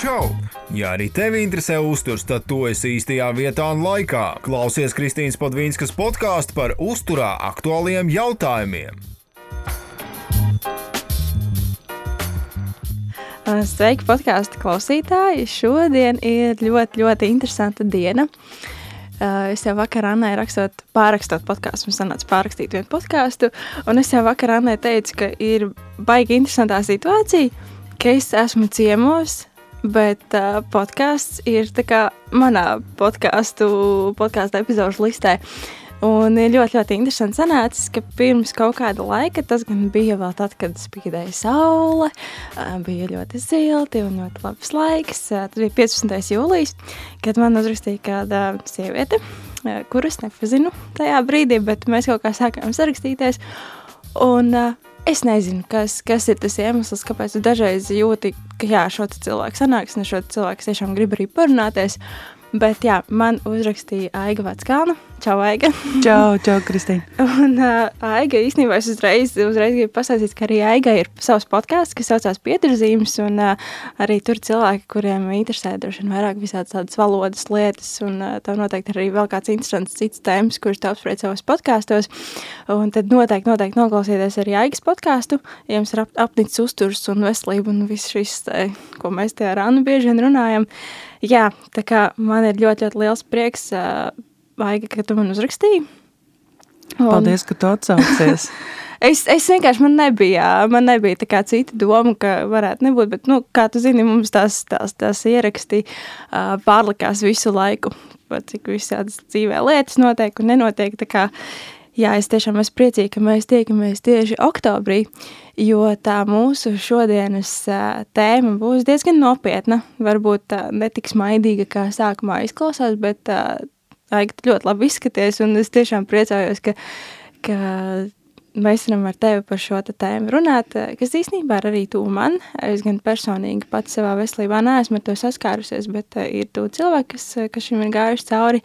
Čau! Ja arī tevi interesē uzturs, tad tu esi īstajā vietā un laikā. Klausies Kristīnas Padvīnskas podkāstu par uzturā aktuāliem jautājumiem. Sveiki, podkāstu klausītāji! Šodien ir ļoti, ļoti interesanta diena. Es jau vakarā Annai rakstot, pārrakstot podkāstu, mums sanāca pārrakstīt vienu podkāstu, un es jau vakarā Annai teicu, ka ir baigi interesantā situācija, ka es esmu ciemos Bet uh, podkāsts ir manā podkāstu, epizodu listē. Un ir ļoti, ļoti interesanti sanācis, ka pirms kaut kāda laika, tas gan bija vēl tad, kad spīdēja saule, bija ļoti silti un ļoti labs laiks. Tas bija 15. jūlijas, kad man uzrakstīja kāda sieviete, kuras nepazinu tajā brīdī, bet mēs kaut kā sākām sarakstīties. Un uh, Es nezinu, kas, kas ir tas iemesls, kāpēc dažreiz jūti, ka jā, šo cilvēku sanāks, un šo cilvēku tiešām grib arī parunāties. Bet jā, man uzrakstīja Aiga Vatskalna. Čau, Aiga. čau, čau, Kristīna. Un uh, Aiga īstenībā es uzreiz, uzreiz gribu pastāstīt, ka arī Aiga ir savs podkāsts, kas saucās Pieturzīmes, un uh, arī tur cilvēki, kuriem interesē droši vien vairāk visādas tādas valodas lietas, un uh, tev noteikti arī vēl kāds interesants cits tēmas, kurš tu apspried savos podkāstos. Un tad noteikti, noteikti noklausieties arī Aigas podkāstu, ja jums ir ap, apnicis uzturs un veselība un viss šis, ko mēs te ar Annu bieži vien runājam. Uh, Jā, tā kā man ir ļoti, ļoti liels prieks, uh, Vaiga, ka tu man uzrakstīji. Un... Paldies, ka tu atsaucies. es, es vienkārši man nebija, man nebija tā kā cita doma, ka varētu nebūt, bet, nu, kā tu zini, mums tās, tās, tās ieraksti uh, pārlikās visu laiku, cik visādas dzīvē lietas notiek un nenotiek, tā kā, jā, es tiešām esmu priecīga, ka mēs tiekamies tieši oktobrī, jo tā mūsu šodienas tēma būs diezgan nopietna. Varbūt netik smaidīga, kā sākumā izklausās, bet Aigi ļoti labi izskaties, un es tiešām priecājos, ka, ka mēs varam ar tevi par šo tēmu runāt, kas īstenībā ir arī tuvu man. Es gan personīgi pats savā veselībā neesmu ar to saskārusies, bet ir tu cilvēki, kas, kas šim ir gājuši cauri.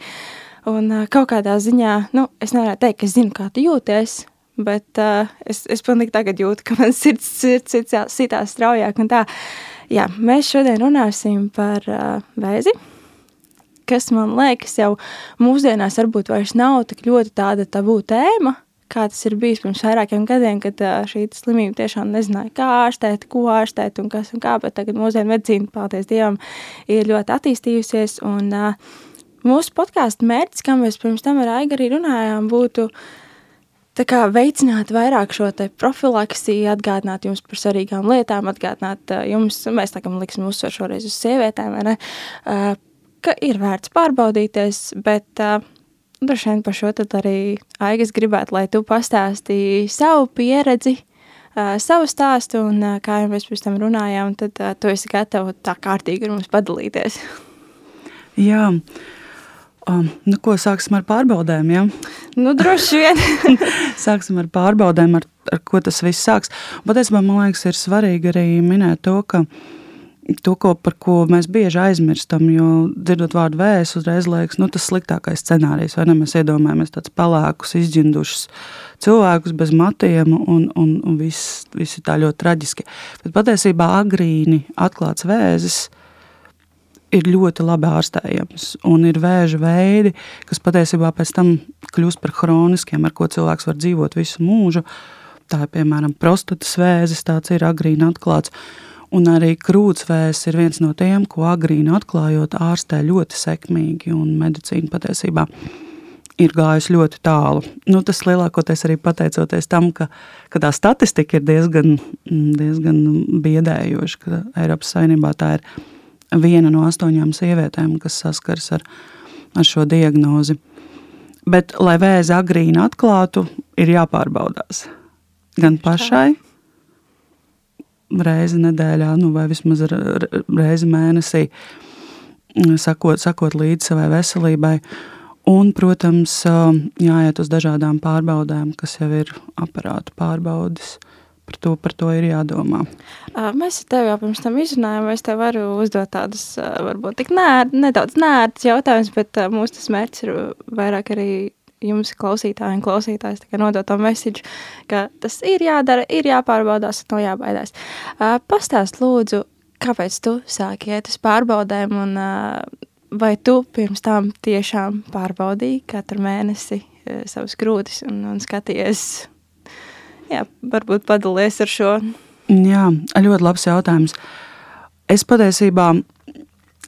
Un kaut kādā ziņā, nu, es nevaru teikt, ka es zinu, kā tu jūties, bet uh, es, es pilnīgi tagad jūtu, ka man sirds, sirds sitās straujāk un tā. Jā, mēs šodien runāsim par uh, vēzi, kas man liekas jau mūsdienās varbūt vairs nav tik ļoti tāda tabū tēma, kā tas ir bijis pirms vairākiem gadiem, kad uh, šī slimība tiešām nezināja, kā ārstēt, ko ārstēt un kas un kā, bet tagad mūsdienu medicīna, paldies Dievam, ir ļoti attīstījusies un uh, mūsu podkāstu mērķis, kā mēs pirms tam ar Aigu arī runājām, būtu kā veicināt vairāk šo profilaksiju, atgādināt jums par svarīgām lietām, atgādināt jums, mēs tagad liksim uzsver šoreiz uz sievietēm, ne, ka ir vērts pārbaudīties, bet droši vien par šo tad arī Aigas gribētu, lai tu pastāstīji savu pieredzi, savu stāstu, un kā jau mēs pirms tam runājām, tad tu esi gatava tā kārtīgi ar mums padalīties. Jā, uh, Um, nu, ko sāksim ar pārbaudēm? Ja? Nu, droši vien. sāksim ar pārbaudēm, ar, ar ko tas viss sāks. Patiesībā man liekas, ir svarīgi arī minēt to, ka to, ko, par ko mēs bieži aizmirstam, jo dzirdot vārdu vēs, uzreiz liekas, nu, tas sliktākais scenārijs. Vai ne? Mēs iedomājamies tādus pelēkus, izģindušus cilvēkus bez matiem, un, un, un viss, viss ir tā ļoti traģiski. Bet patiesībā agrīni atklāts vēzis ir ļoti labi ārstējams. Un ir vēža veidi, kas patiesībā pēc tam kļūst par chroniskiem, ar ko cilvēks var dzīvot visu mūžu. Tā ir piemēram prostatas vēzis, tāds ir agrīni atklāts. Un arī krūtsvēs ir viens no tiem, ko agrīni atklājot, ārstē ļoti sekmīgi. Medicīna patiesībā ir gājusi ļoti tālu. Nu, tas lielākoties arī pateicoties tam, ka, ka tā statistika ir diezgan, diezgan biedējoša, ka Eiropas Savienībā tā ir viena no astoņām sievietēm, kas saskars ar, ar šo diagnozi. Bet, lai vēzi agrīni atklātu, ir jāpārbaudās. Gan pašai, reizi nedēļā, nu, vai vismaz reizi mēnesī, sakot, sakot līdzi savai veselībai. Un, protams, jāiet uz dažādām pārbaudēm, kas jau ir aparātu pārbaudes par to, par to ir jādomā. Mēs tev jau pirms tam izrunājām, es tev varu uzdot tādus, varbūt tik nēr, nedaudz nērts jautājums, bet mūsu tas mērķis ir vairāk arī jums klausītāji un klausītājs nodot to mesiģu, ka tas ir jādara, ir jāpārbaudās un no jābaidās. Pastāst lūdzu, kāpēc tu sāki iet uz pārbaudēm, un vai tu pirms tam tiešām pārbaudīji katru mēnesi savus grūtis un, un skatījies, jā, varbūt padalies ar šo? Jā, ļoti labs jautājums. Es patiesībā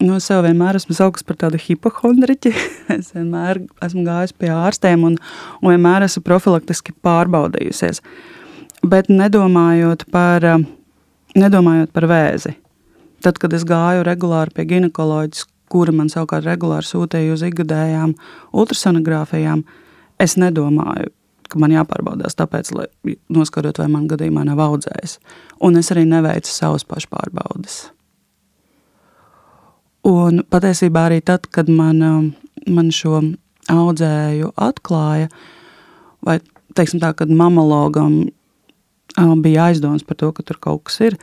no sev vienmēr esmu saukts par tādu hipohondriķi. Es vienmēr esmu gājis pie ārstiem un, un vienmēr esmu profilaktiski pārbaudījusies. Bet nedomājot par, nedomājot par vēzi. Tad, kad es gāju regulāri pie ginekoloģijas, kura man savukārt regulāri sūtīja uz ikgadējām ultrasonogrāfijām, es nedomāju, ka man jāpārbaudās tāpēc, lai noskatot, vai man gadījumā nav audzējis. Un es arī neveicu savas pašpārbaudes. Un patiesībā arī tad, kad man, man šo audzēju atklāja, vai teiksim tā, kad mamologam bija aizdoms par to, ka tur kaut kas ir,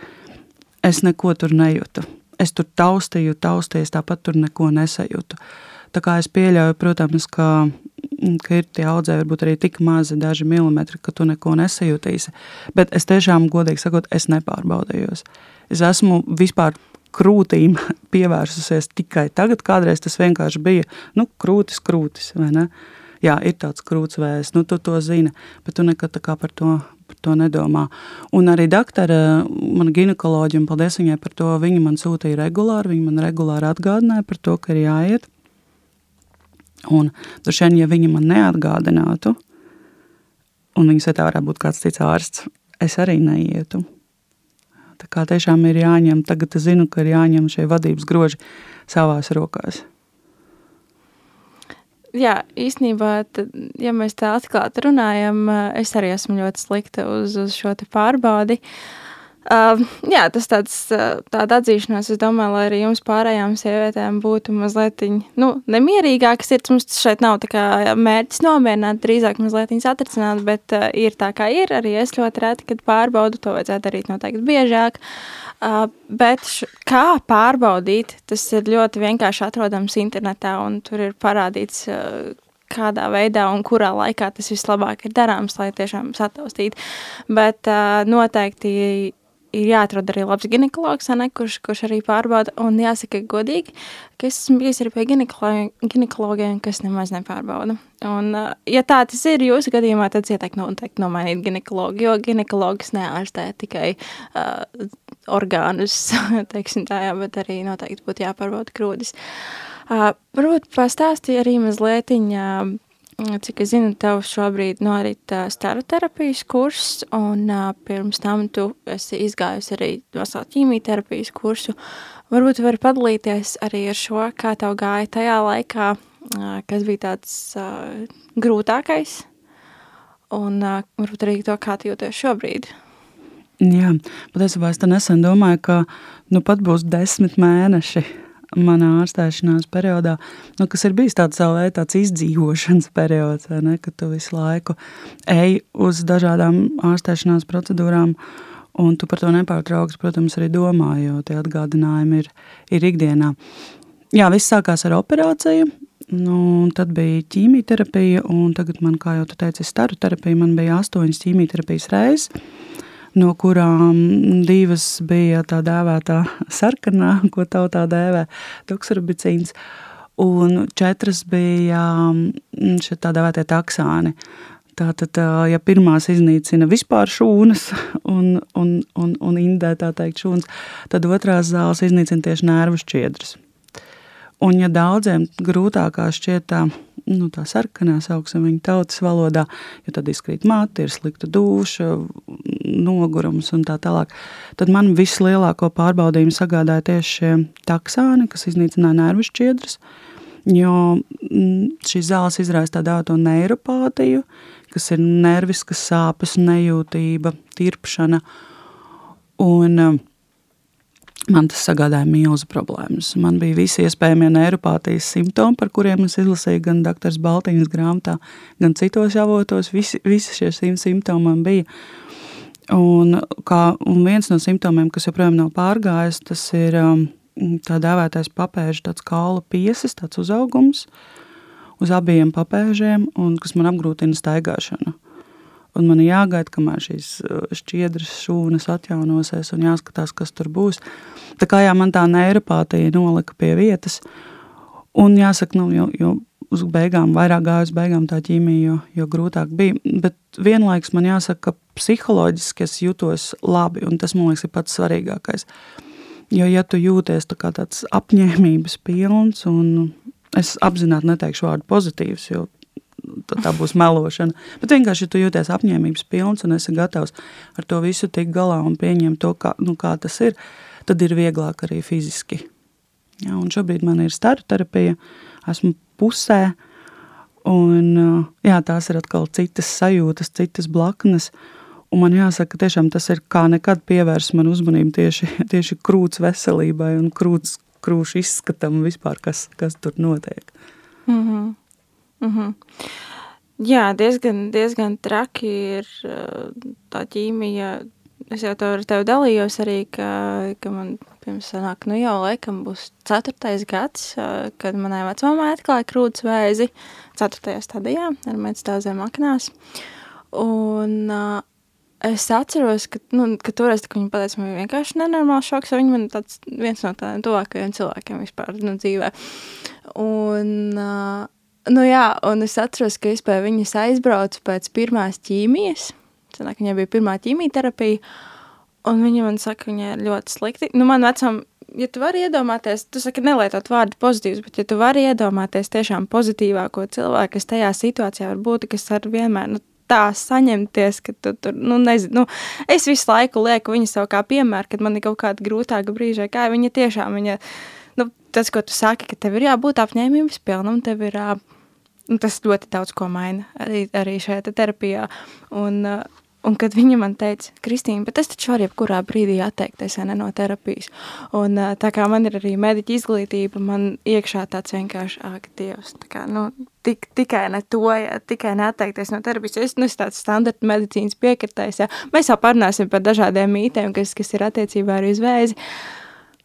es neko tur nejūtu. Es tur taustīju, taustīju, tāpat tur neko nesajūtu. Tā kā es pieļauju, protams, ka, ka ir tie audzēji, varbūt arī tik mazi, daži milimetri, ka tu neko nesajūtīsi. Bet es tiešām, godīgi sakot, es nepārbaudījos. Es esmu vispār krūtīm pievērsusies tikai tagad. Kādreiz tas vienkārši bija nu, krūtis, krūtis. Jā, ir tāds krūts vēs, nu, tu to zini, bet tu nekad par to par to nedomā. Un arī doktora, mana ginekoloģija, un paldies viņai par to, viņa man sūtīja regulāri, viņa man regulāri atgādināja par to, ka ir jāiet. Un droši vien, ja viņa man neatgādinātu, un viņas vietā varētu būt kāds cits ārsts, es arī neietu. Tā kā tiešām ir jāņem, tagad es zinu, ka ir jāņem šie vadības groži savās rokās jā, īstenībā, tad, ja mēs tā atklāti runājam, es arī esmu ļoti slikta uz, uz šo pārbaudi. Uh, jā, tas tāds, tāda atzīšanās, es domāju, lai arī jums pārējām sievietēm būtu mazliet, nu, nemierīgāks ir, mums šeit nav tā kā mērķis nomierināt, drīzāk mazliet satricināt, bet uh, ir tā kā ir, arī es ļoti reti, kad pārbaudu, to vajadzētu darīt noteikti biežāk. Uh, Uh, bet š, kā pārbaudīt, tas ir ļoti vienkārši atrodams internetā, un tur ir parādīts, uh, kādā veidā un kurā laikā tas vislabāk ir darāms, lai tiešām sataustītu. Bet uh, noteikti ir jāatrod arī labs ginekologs, ne, kurš, kurš arī pārbauda. Un jāsaka, godīgi, ka es esmu bijis arī pie ginekologiem, kas nemaz nepārbauda. Un, ja tā tas ir jūsu gadījumā, tad ieteiktu noteikti nomainīt ginekologu, jo ginekologs neārstē tikai uh, orgānus, teiksim tā, jā, bet arī noteikti būtu jāpārbauda krūtis. Uh, varbūt pastāstīja arī mazlietiņā, uh, Cik es zinu, tev šobrīd norit uh, staroterapijas kurs, un uh, pirms tam tu esi izgājusi arī veselu ķīmijterapijas kursu. Varbūt tu vari padalīties arī ar šo, kā tev gāja tajā laikā, uh, kas bija tāds uh, grūtākais, un uh, varbūt arī to, kā tu jūties šobrīd. Jā, patiesībā es tā nesen domāju, ka nu pat būs desmit mēneši manā ārstēšanās periodā, nu, kas ir bijis tāds veidu tāds izdzīvošanas periods, ne, kad tu visu laiku ej uz dažādām ārstēšanās procedūrām, un tu par to nepārtraukti, protams, arī domā, jo tie atgādinājumi ir, ir ikdienā. Jā, viss sākās ar operāciju, nu, tad bija ķīmijterapija, un tagad man, kā jau tu teici, staru terapija, man bija astoņas ķīmijterapijas reizes, no kurām divas bija tā dēvētā sarkanā, ko tautā dēvē doksorubicīns, un četras bija šie tā dēvētie taksāni. Tātad, ja pirmās iznīcina vispār šūnas un, un, un, un indē tā teikt šūnas, tad otrās zāles iznīcina tieši nervu šķiedras. Un ja daudziem grūtākā šķiet tā nu, tā sarkanā sauksim viņa tautas valodā, jo tad izkrīt mati, ir slikta duša, nogurums un tā tālāk. Tad man vislielāko pārbaudījumu sagādāja tieši šie taksāni, kas iznīcināja nervu šķiedras, jo mm, šīs zāles izraisa tā dēvēto neiropātiju, kas ir nerviskas sāpes, nejūtība, tirpšana, un Man tas sagādāja milzu problēmas. Man bija visi iespējamie neiropātijas simptomi, par kuriem es izlasīju gan dr. Baltīnas grāmatā, gan citos avotos. Visi, visi šie simptomi man bija. Un, kā, un viens no simptomiem, kas joprojām nav pārgājis, tas ir um, tā dēvētais papēžu tāds kaula piesis, tāds uzaugums uz abiem papēžiem, un kas man apgrūtina staigāšanu. un man jāgaida, kamēr šīs šķiedras šūnas atjaunosies un jāskatās, kas tur būs. Tā kā jā, man tā neiropātija nolika pie vietas, un jāsaka, nu, jo, jo uz beigām, vairāk gāju uz beigām tā ķīmija, jo, jo grūtāk bija. Bet vienlaikus man jāsaka, ka psiholoģiski es jutos labi, un tas man liekas ir pats svarīgākais. Jo, ja tu jūties tā kā tāds apņēmības pilns, un es apzināti neteikšu vārdu pozitīvs, jo tā būs melošana. Bet vienkārši, ja tu jūties apņēmības pilns un esi gatavs ar to visu tikt galā un pieņemt to, kā, nu, kā tas ir, tad ir vieglāk arī fiziski. Ja, un šobrīd man ir staru terapija, esmu pusē, un jā, tās ir atkal citas sajūtas, citas blaknes, Un man jāsaka, tiešām tas ir kā nekad pievērst man uzmanību tieši, tieši krūts veselībai un krūts, krūšu izskatam vispār, kas, kas tur notiek. Mm -hmm. Mm -hmm. Jā, diezgan, diezgan traki ir tā ķīmija. Es jau to ar tevi dalījos arī, ka, ka man pirms sanāk, nu jau laikam būs ceturtais gads, kad manai vecmamai atklāja krūts vēzi ceturtajā stadijā ar metastāzēm aknās. Un uh, es atceros, ka, nu, ka toreiz, kad viņa pateica, man bija vienkārši nenormāls šoks, jo viņa man tāds viens no tādiem tuvākajiem cilvēkiem vispār, nu, dzīvē. Un, uh, nu jā, un es atceros, ka es pie viņas aizbraucu pēc pirmās ķīmijas, Sanāk, viņai bija pirmā ķīmijterapija, un viņa man saka, viņa ir ļoti slikti. Nu, man vecam, ja tu vari iedomāties, tu saki nelietot vārdu pozitīvs, bet ja tu vari iedomāties tiešām pozitīvāko cilvēku, kas tajā situācijā var būt, kas ar vienmēr, nu, tā saņemties, ka tu tur, nu, nezinu, nu, es visu laiku lieku viņu sev kā piemēru, kad man ir kaut kāda grūtāka brīža, kā viņa tiešām, viņa, nu, tas, ko tu saki, ka tev ir jābūt apņēmības pilnam, tev ir, nu, tas ļoti daudz ko maina arī, arī šajā te terapijā, un, Un kad viņa man teica, Kristīna, bet es taču varu jebkurā brīdī atteikties ne, no terapijas. Un tā kā man ir arī mediķa izglītība, man iekšā tāds vienkārši, ak, Dievs, tā kā, nu, tik, tikai ne to, ja, tikai neatteikties no terapijas. Es nu, tāds standarta medicīnas piekritējs, ja. Mēs jau parunāsim par dažādiem mītēm, kas, kas ir attiecībā arī uz vēzi.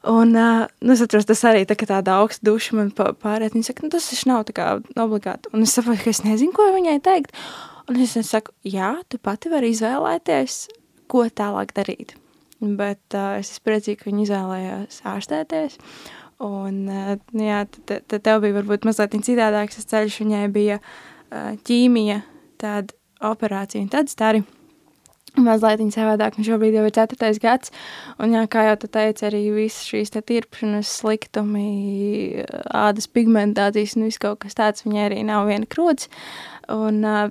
Un, nu, es atceros, tas arī tā, tāda augsta duša man pārēt. Viņa saka, nu, tas taču nav tā kā obligāti. Un es saprotu, ka es nezinu, ko viņai teikt. Un es saku, jā, tu pati vari izvēlēties, ko tālāk darīt. Bet uh, es esmu priecīga, ka viņi izvēlējās ārstēties. Un, uh, jā, tad, tad tev bija varbūt mazliet citādāks ceļš. Viņai bija uh, ķīmija, tāda operācija un tad stari. Mazliet savādāk, un šobrīd jau ir ceturtais gads. Un, jā, kā jau te teici, arī visas šīs tirpšanas, sliktumi, ādas pigmentācijas un viss kaut kas tāds, viņai arī nav viena krūts. Un, uh,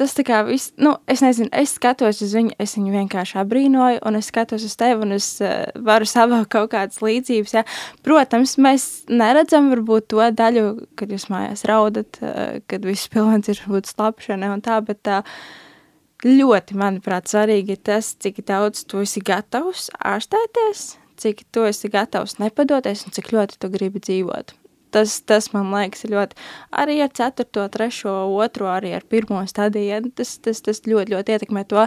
tas tā kā viss, nu, es nezinu, es skatos uz viņu, es viņu vienkārši abrīnoju, un es skatos uz tevi, un es uh, varu savākt kaut kādas līdzības, ja. Protams, mēs neredzam varbūt to daļu, kad jūs mājās raudat, uh, kad viss pilns ir varbūt slapšana un tā, bet tā uh, ļoti, manuprāt, svarīgi ir tas, cik daudz tu esi gatavs ārstēties, cik tu esi gatavs nepadoties un cik ļoti tu gribi dzīvot tas, tas man liekas ļoti, arī ar 4, 3, 2, arī ar 1 stadiju, tas, tas, tas ļoti, ļoti ietekmē to,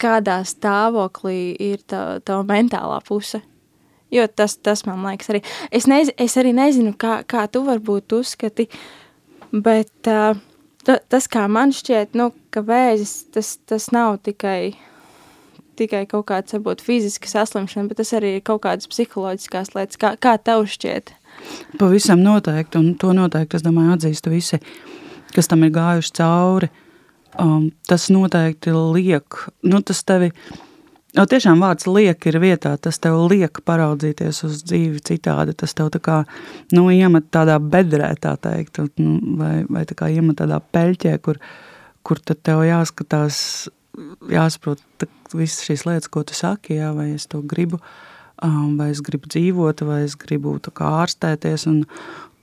kādā stāvoklī ir tā, tā mentālā puse. Jo tas, tas man liekas arī, es, nez, es arī nezinu, kā, kā tu varbūt uzskati, bet uh, tas, kā man šķiet, nu, ka vēzis, tas, tas nav tikai tikai kaut kāds, varbūt, fiziska saslimšana, bet tas arī ir kaut kādas psiholoģiskās lietas. Kā, kā tev šķiet? Pavisam noteikti, un to noteikti, es domāju, atzīstu visi, kas tam ir gājuši cauri. Um, tas noteikti liek, nu tas tevi, jo tiešām vārds liek ir vietā, tas tev liek paraudzīties uz dzīvi citādi, tas tev tā kā, nu, iemet tādā bedrē, tā teikt, nu, vai, vai tā kā iemet tādā peļķē, kur, kur tad tev jāskatās, jāsaprot visas šīs lietas, ko tu saki, jā, vai es to gribu, uh, vai es gribu dzīvot, vai es gribu ārstēties, un,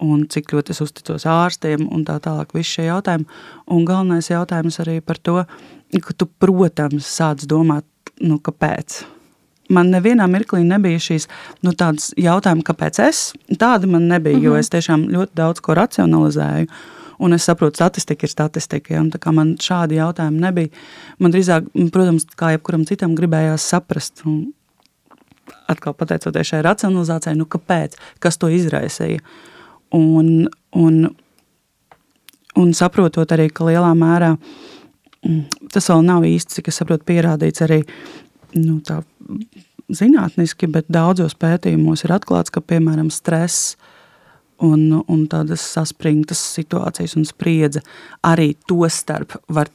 un cik ļoti es uzticos ārstiem, un tā tālāk. Visi šie jautājumi. Un galvenais jautājums arī par to, ka tu, protams, sāc domāt, nu, kāpēc. Man nevienā mirklī nebija šīs nu, tādas jautājumi, kāpēc es. Tāda man nebija, mm -hmm. jo mhm. es tiešām ļoti daudz ko racionalizēju. Un es saprotu, statistika ir statistika. Ja? Tā man šādi jautājumi nebija. Man drīzāk, protams, kā jebkuram citam, gribējās saprast, un, atkal pateicoties šai racionalizācijai, nu kāpēc, kas to izraisīja. Un, un, un saprotot arī, ka lielā mērā mm, tas vēl nav īsti, cik es saprotu, pierādīts arī nu, tā zinātniski, bet daudzos pētījumos ir atklāts, ka, piemēram, stress un, un tādas saspringtas situācijas un spriedze arī to starp var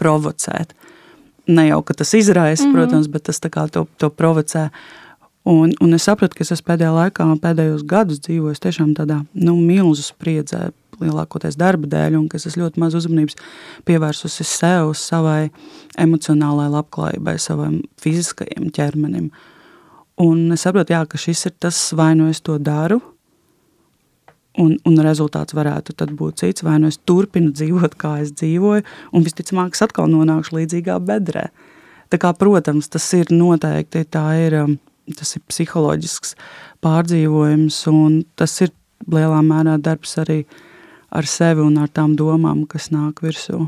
provocēt. Ne jau, ka tas izraisa, mm -hmm. protams, bet tas to, to provocē. Un, un es sapratu, ka es pēdējā laikā, pēdējos gadus dzīvoju tiešām tādā nu, milzu spriedzē, lielākoties darba dēļ, un ka es ļoti maz uzmanības pievērsusi sev, savai emocionālajai labklājībai, savam fiziskajam ķermenim. Un es saprotu, jā, ka šis ir tas, vai nu es to daru, un, un rezultāts varētu būt cits, vai nu es turpinu dzīvot, kā es dzīvoju, un visticamāk, es atkal nonākšu līdzīgā bedrē. Tā kā, protams, tas ir noteikti, tā ir um, tas ir psiholoģisks pārdzīvojums, un tas ir lielā mērā darbs arī ar sevi un ar tām domām, kas nāk virsū.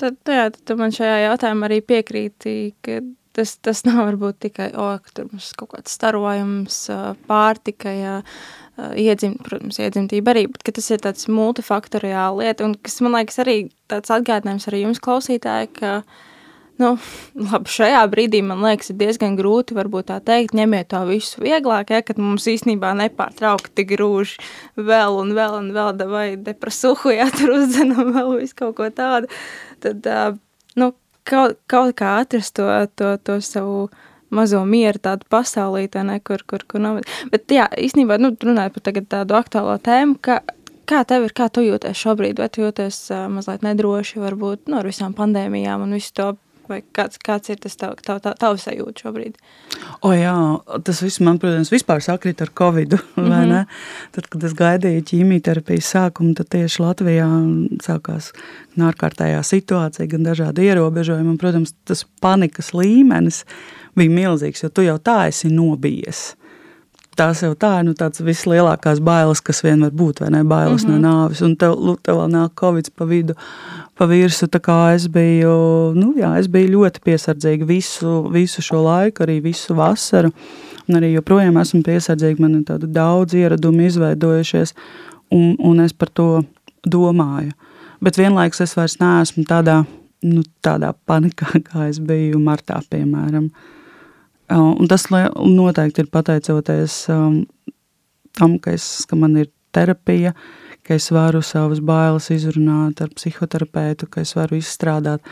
Tad, jā, tad man šajā jautājumā arī piekrīti, ka tas, tas nav varbūt tikai, o, ka tur mums kaut kāds starojums, pārtika, jā, iedzimt, protams, iedzimtība arī, bet tas ir tāds multifaktoriāli lieta, un kas, man liekas, arī tāds atgādinājums arī jums klausītāji, ka, uh, Nu, labi, šajā brīdī man liekas, ir diezgan grūti tā teikt, ņemiet to visu vieglāk, ja, kad mums īstenībā nepārtraukti grūž vēl un vēl un vēl, vai depresuhu, ja tur uzdzenam vēl visu kaut ko tādu, tad, nu, kaut, kaut kā atrast to, to, to savu mazo mieru tādu pasaulītē, ne, kur, kur, kur nav. Bet, jā, īstenībā, nu, runājot par tādu aktuālo tēmu, ka Kā tev ir, kā tu jūties šobrīd? Vai tu jūties uh, mazliet nedroši, varbūt no nu, visām pandēmijām un visu to Vai kāds, kāds ir tas tav, tav, tav, tavs sajūta šobrīd? O jā, tas viss man, protams, vispār sakrīt ar Covid. Mm -hmm. Tad, kad es gaidīju ķīmijterapijas sākumu, tad tieši Latvijā sākās ārkārtējā situācija, gan dažādi ierobežojumi. Un, protams, tas panikas līmenis bija milzīgs, jo tu jau tā esi nobijies tās jau tā ir nu, tādas vislielākās bailes, kas vien var būt, vai ne? Bailes mm -hmm. no mhm. nāves, un tev, tev vēl nāk covid pa vidu, pa virsu. Tā kā es biju, nu jā, es biju ļoti piesardzīga visu, visu šo laiku, arī visu vasaru, un arī joprojām esmu piesardzīga. Man ir tādu daudz ieradumu izveidojušies, un, un es par to domāju. Bet vienlaikus es vairs neesmu tādā, nu, tādā panikā, kā es biju martā, piemēram. Un tas noteikti ir pateicoties tam, ka, es, ka man ir terapija, ka es varu savas bailes izrunāt ar psihoterapeitu, ka es varu izstrādāt,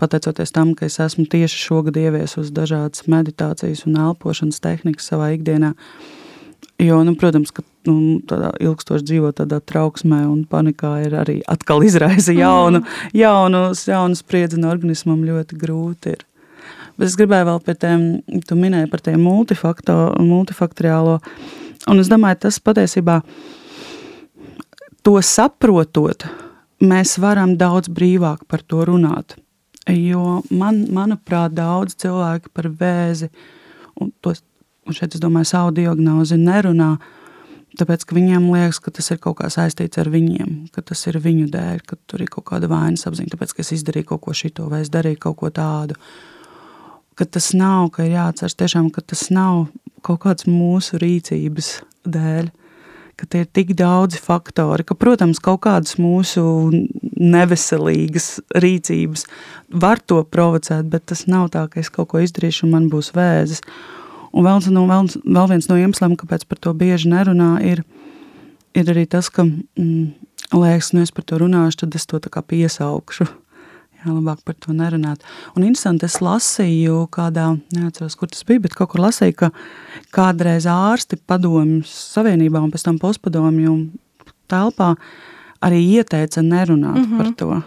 pateicoties tam, ka es esmu tieši šogad ieviesus dažādas meditācijas un elpošanas tehnikas savā ikdienā. Jo, nu, protams, ka nu, ilgstoši dzīvot tādā trauksmē un panikā ir arī atkal izraisa jaunu, mm. jaunu, jaunu spriedzi un organismam ļoti grūti ir. Bet es gribēju vēl par tiem, tu minēji par tiem multifaktoriālo. Un es domāju, tas patiesībā to saprotot, mēs varam daudz brīvāk par to runāt. Jo man, manuprāt, daudz cilvēki par vēzi, un, tos, un šeit es domāju, savu diagnozi nerunā, tāpēc, ka viņiem liekas, ka tas ir kaut kā saistīts ar viņiem, ka tas ir viņu dēļ, ka tur ir kaut kāda vainas apziņa, tāpēc, ka es izdarīju kaut ko šito vai es darīju kaut ko tādu. Uh, ka tas nav, ka ir jāatceras tiešām, ka tas nav kaut kāds mūsu rīcības dēļ, tie ir tik daudzi faktori, ka, protams, kaut kādas mūsu neveselīgas rīcības var to provocēt, bet tas nav tā, ka es kaut ko izdarīšu un man būs vēzis. Un vēl, no, vēl, vēl viens no iemesliem, kāpēc par to bieži nerunā, ir, ir arī tas, ka, mm, liekas, nu es par to runāšu, tad es to tā kā piesaukšu. Jā, labāk par to nerunāt. Un interesanti, es lasīju kādā, neatceros, kur tas bija, bet kaut kur lasīju, ka kādreiz ārsti padomju savienībā un pēc tam postpadomju telpā arī ieteica nerunāt mm -hmm. par to.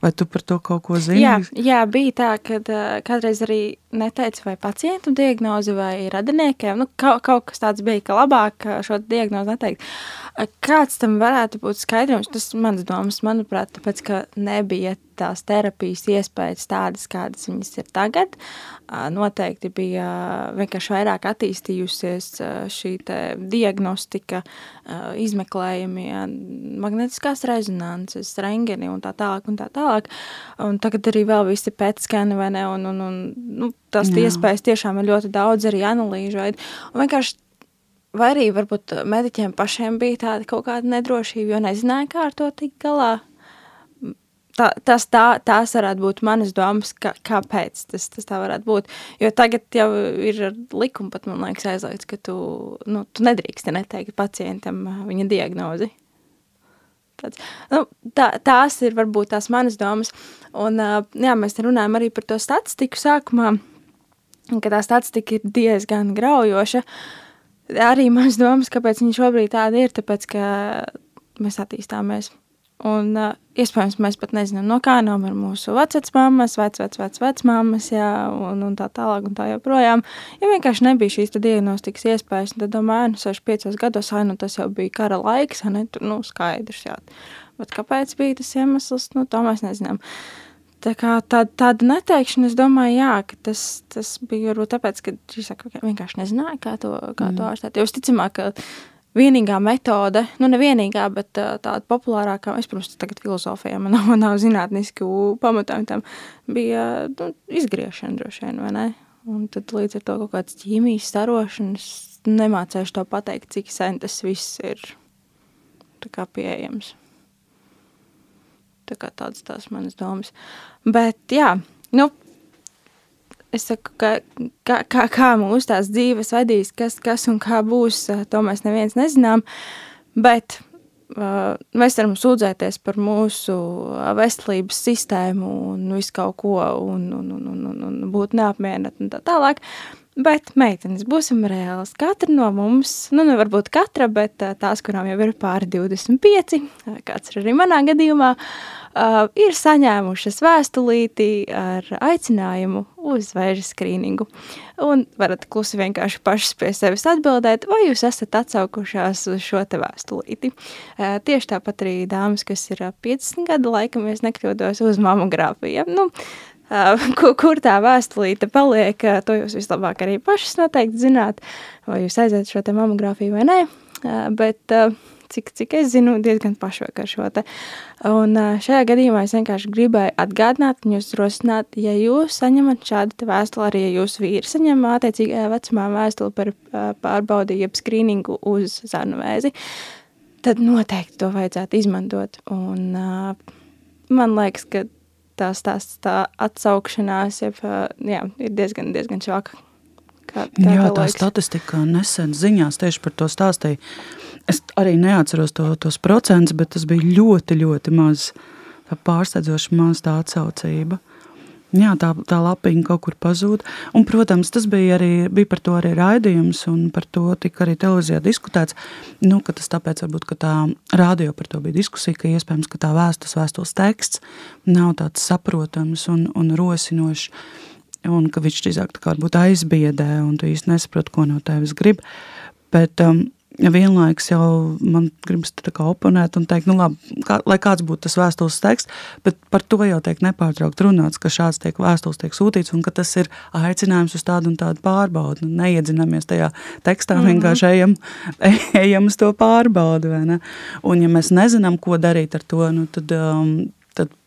Vai tu par to kaut ko zini? Jā, jā bija tā, ka uh, kādreiz arī neteica vai pacientu diagnozi vai radiniekiem. Nu, kaut, kaut kas tāds bija, ka labāk šo diagnozi neteikt. Kāds tam varētu būt skaidrojums? Tas mans domas, manuprāt, tāpēc, ka nebija tās terapijas iespējas tādas, kādas viņas ir tagad. Noteikti bija vienkārši vairāk attīstījusies šī diagnostika, izmeklējumi, magnetiskās rezonances, rengeni un tā tālāk un tā tālāk. Un tagad arī vēl visi pētskani vai ne, un, un, un nu, tās iespējas tiešām ir ļoti daudz arī analīžu. Un vienkārši Vai arī varbūt mediķiem pašiem bija tāda kaut kāda nedrošība, jo nezināja, kā ar to tikt galā. tā, tas, tā, tās varētu būt manas domas, kā, kāpēc tas, tas tā varētu būt. Jo tagad jau ir likuma pat, man liekas, aizliegts, ka tu, nu, tu nedrīkst neteikt pacientam viņa diagnozi. Tāds, nu, tā, tās ir varbūt tās manas domas. Un, jā, mēs runājam arī par to statistiku sākumā, ka tā statistika ir diezgan graujoša. Arī manas domas, kāpēc viņa šobrīd tāda ir, tāpēc, ka mēs attīstāmies. Un uh, iespējams, mēs pat nezinām, no kā nomira mūsu vecmāmas, vecmāmas, vecmāmas, jā, un, un tā tālāk, un tā joprojām. Ja vienkārši nebija šīs diagnostikas iespējas, tad domāju, nu, 65 gados, ai, nu, tas jau bija kara laiks, ne, tur, nu, skaidrs, jā. Bet kāpēc bija tas iemesls, nu, to mēs nezinām. Tā kā tā, tāda neteikšana, es domāju, jā, ka tas, tas bija varbūt tāpēc, ka šī saka, vienkārši nezināja, kā to, kā mm. to ārstēt. Jo visticamāk, ka vienīgā metode, nu ne vienīgā, bet tāda populārākā, es, protams, tagad filozofijā man nav, nav zinātnisku pamatojumu tam, bija nu, izgriešana droši vien, vai ne? Un tad līdz ar to kaut kāds ķīmijas starošanas nemācēšu to pateikt, cik sen tas viss ir tā kā pieejams. Tā kā tāds tās manas domas. Bet jā, nu, es saku, ka, kā, kā, kā mūsu tās dzīves vadīs, kas, kas un kā būs, to mēs neviens nezinām, bet uh, mēs varam sūdzēties par mūsu veselības sistēmu un visu kaut ko un, un, un, un, un, un būt neapmierināti un tā tālāk, Bet, meitenes, būsim reāls. Katra no mums, nu, ne varbūt katra, bet tās, kurām jau ir pāri 25, kāds ir arī manā gadījumā, ir saņēmušas vēstulīti ar aicinājumu uz vēža skrīningu. Un varat klusi vienkārši pašas pie sevis atbildēt, vai jūs esat atsaukušās uz šo te vēstulīti. Tieši tāpat arī dāmas, kas ir 50 gadu laikam, es nekļūdos uz mamogrāfiju. Nu, kur, tā vēstulīte paliek, to jūs vislabāk arī pašas noteikti zināt, vai jūs aiziet šo te mamogrāfiju vai nē, bet cik, cik es zinu, diezgan pašvakar šo te. Un šajā gadījumā es vienkārši gribēju atgādināt un jūs rosināt, ja jūs saņemat šādu vēstuli, arī ja jūs vīri saņem attiecīgajā vecumā vēstuli par pārbaudi, jeb skrīningu uz zarnu vēzi, tad noteikti to vajadzētu izmantot. Un man liekas, ka tās, tās tā atsaukšanās jeb, jā, ir diezgan, diezgan švaka. Tā, jā, tā laiks. statistika nesen ziņās tieši par to stāstīja. Es arī neatceros to, tos procentus, bet tas bija ļoti, ļoti maz, pārsteidzoši maz tā atsaucība. Uh, Jā, tā, tā lapiņa kaut kur pazūd. Un, protams, tas bija arī bija par to arī raidījums, un par to tika arī televīzijā diskutēts. Nu, tas tāpēc, varbūt, ka tā rādio par to bija diskusija, ka iespējams, ka tā vēstus vēstules teksts nav tāds saprotams un, un rosinošs, un ka viņš drīzāk tā kā varbūt aizbiedē, un tu īsti nesaproti, ko no tevis grib. Bet um, vienlaikus jau man gribas oponēt un teikt, nu labi, kā, lai kāds būtu tas vēstules teksts, bet par to jau tiek nepārtraukt runāts, ka šāds tiek vēstules tiek sūtīts un ka tas ir aicinājums uz tādu un tādu pārbaudu. Nu, neiedzinamies tajā tekstā, mm -hmm. vienkārši ejam, ejam uz to ne? Un ja mēs nezinām, ko darīt ar to, nu tad um,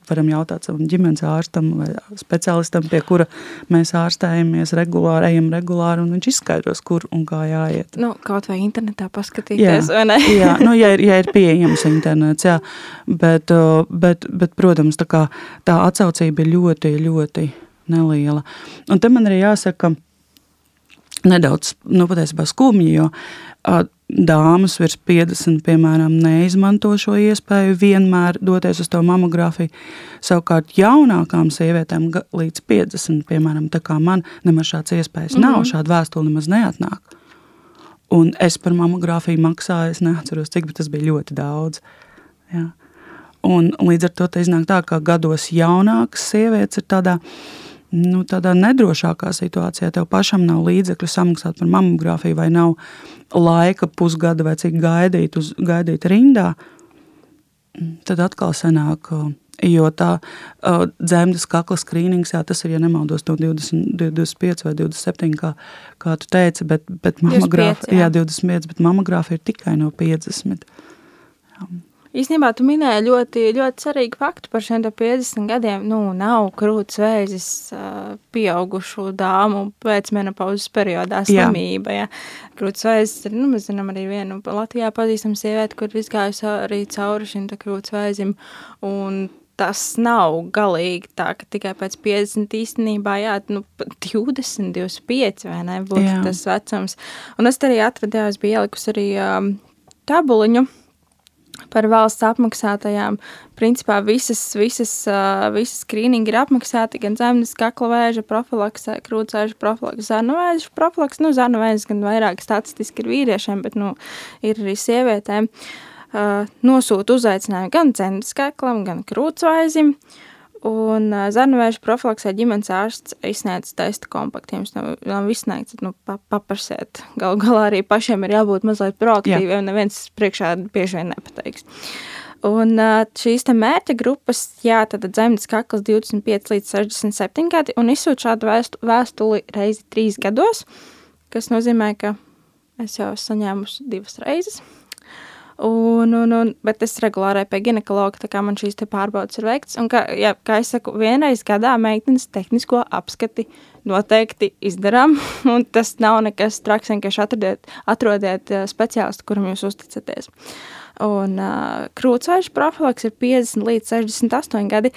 varam jautāt savam ģimenes ārstam vai speciālistam, pie kura mēs ārstējamies regulāri, ejam regulāri, un viņš izskaidros, kur un kā jāiet. Nu, kaut vai internetā paskatīties, jā, vai ne? jā, nu, ja ir, ja ir pieejams internets, jā, bet, bet, bet protams, tā, kā, tā atsaucība ir ļoti, ļoti neliela. Un te man arī jāsaka, nedaudz, nu, skumji, jo dāmas virs 50, piemēram, neizmanto šo iespēju vienmēr doties uz to mamogrāfiju. Savukārt jaunākām sievietēm līdz 50, piemēram, tā kā man, nemaz šāds iespējas mm -hmm. nav, šāda vēstule nemaz neatnāk. Un es par mamogrāfiju maksāju, es neatceros, cik, bet tas bija ļoti daudz. Jā. Un līdz ar to iznāk tā, ka gados jaunākas sievietes ir tādā veidā, nu, tādā nedrošākā situācijā, tev pašam nav līdzekļu samaksāt par mammogrāfiju, vai nav laika pusgada vai cik gaidīt, uz, gaidīt rindā, tad atkal sanāk. Jo tā uh, dzemdas kakla skrīnings, jā, tas ir, ja nemaldos, no 20, 25 vai 27, kā, kā tu teici, bet, bet mammogrāfija, jā. jā, 25, bet mammogrāfija ir tikai no 50. Jā. Īstenībā tu minēji ļoti, ļoti svarīgu faktu par šiem 50 gadiem. Nu, nav krūts vēzis pieaugušu dāmu pēcmenopauzes periodā slimība. Ja. Krūts vēzis ir, nu, mēs zinām arī vienu Latvijā pazīstamu sievieti, kur izgājusi arī cauri šim krūts vēzim. Un tas nav galīgi tā, ka tikai pēc 50 īstenībā, jā, nu, 20, 25 vai ne, būtu jā. tas vecums. Un es arī atradu, jā, es biju ielikusi arī um, tabuliņu par valsts apmaksātajām. Principā visas, visas, uh, visas skrīningi ir apmaksāti gan zemes kakla vēža profilaksē, krūtsvēža profilaksē, zarnu vēža profilaksē. Nu, zarnu vēža gan vairāk statistiski ir vīriešiem, bet, nu, ir arī sievietēm. Uh, uh, nosūta uzaicinājumu gan dzemdas kaklam, gan krūtsvaizim. Un zarnuvēža profilaksē ģimenes ārsts izsniedz testa kompaktu. Jums nav, nav izsniegts, nu, pa, paprasiet. Galu galā arī pašiem ir jābūt mazliet proaktīviem, un neviens priekšā bieži vien nepateiks. Un šīs mērķa grupas, jā, tad dzemdas kakls 25 līdz 67 gadi, un izsūt šādu vēstu, vēstuli reizi trīs gados, kas nozīmē, ka es jau esmu saņēmusi divas reizes. Un, un, un, bet es regulāri pie ginekologa, tā kā man šīs pārbaudas ir veikts. Un, kā, jā, kā es saku, vienreiz gadā meitenes tehnisko apskati noteikti izdarām. Un tas nav nekas traks, vienkārši atrodiet, atrodiet speciālistu, kuram jūs uzticaties. Un uh, krūtsvaišu profilaks ir 50 līdz 68 gadi.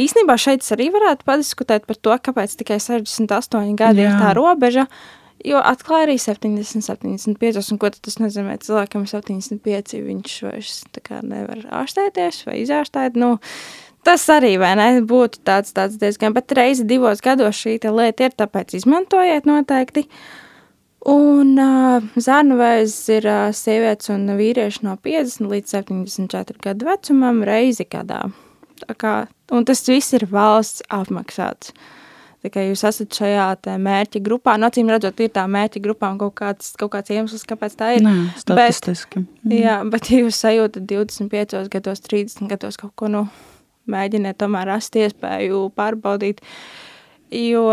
Īsnībā šeit arī varētu padiskutēt par to, kāpēc tikai 68 gadi Jā. ir tā robeža. Uh, Jo atklāja arī 70, 75, un ko tas nozīmē cilvēkam 75, viņš vairs nevar ārstēties vai izārstēt. Nu, tas arī ne, būtu tāds, tāds diezgan, bet reizi divos gados šī lieta ir, tāpēc izmantojiet noteikti. Un uh, zarnu vēzis ir uh, sievietes un vīrieši no 50 līdz 74 gadu vecumam reizi gadā. Tā kā, un tas viss ir valsts apmaksāts. Uh, Tikai jūs esat šajā mērķa grupā. No nu, acīm redzot, ir tā mērķa grupā un kaut kāds, kaut kāds iemesls, kāpēc tā ir. Nē, statistiski. Bet, mm. Jā, bet ja jūs sajūtat 25 gados, 30 gados kaut ko, nu, mēģiniet tomēr rast iespēju pārbaudīt. Jo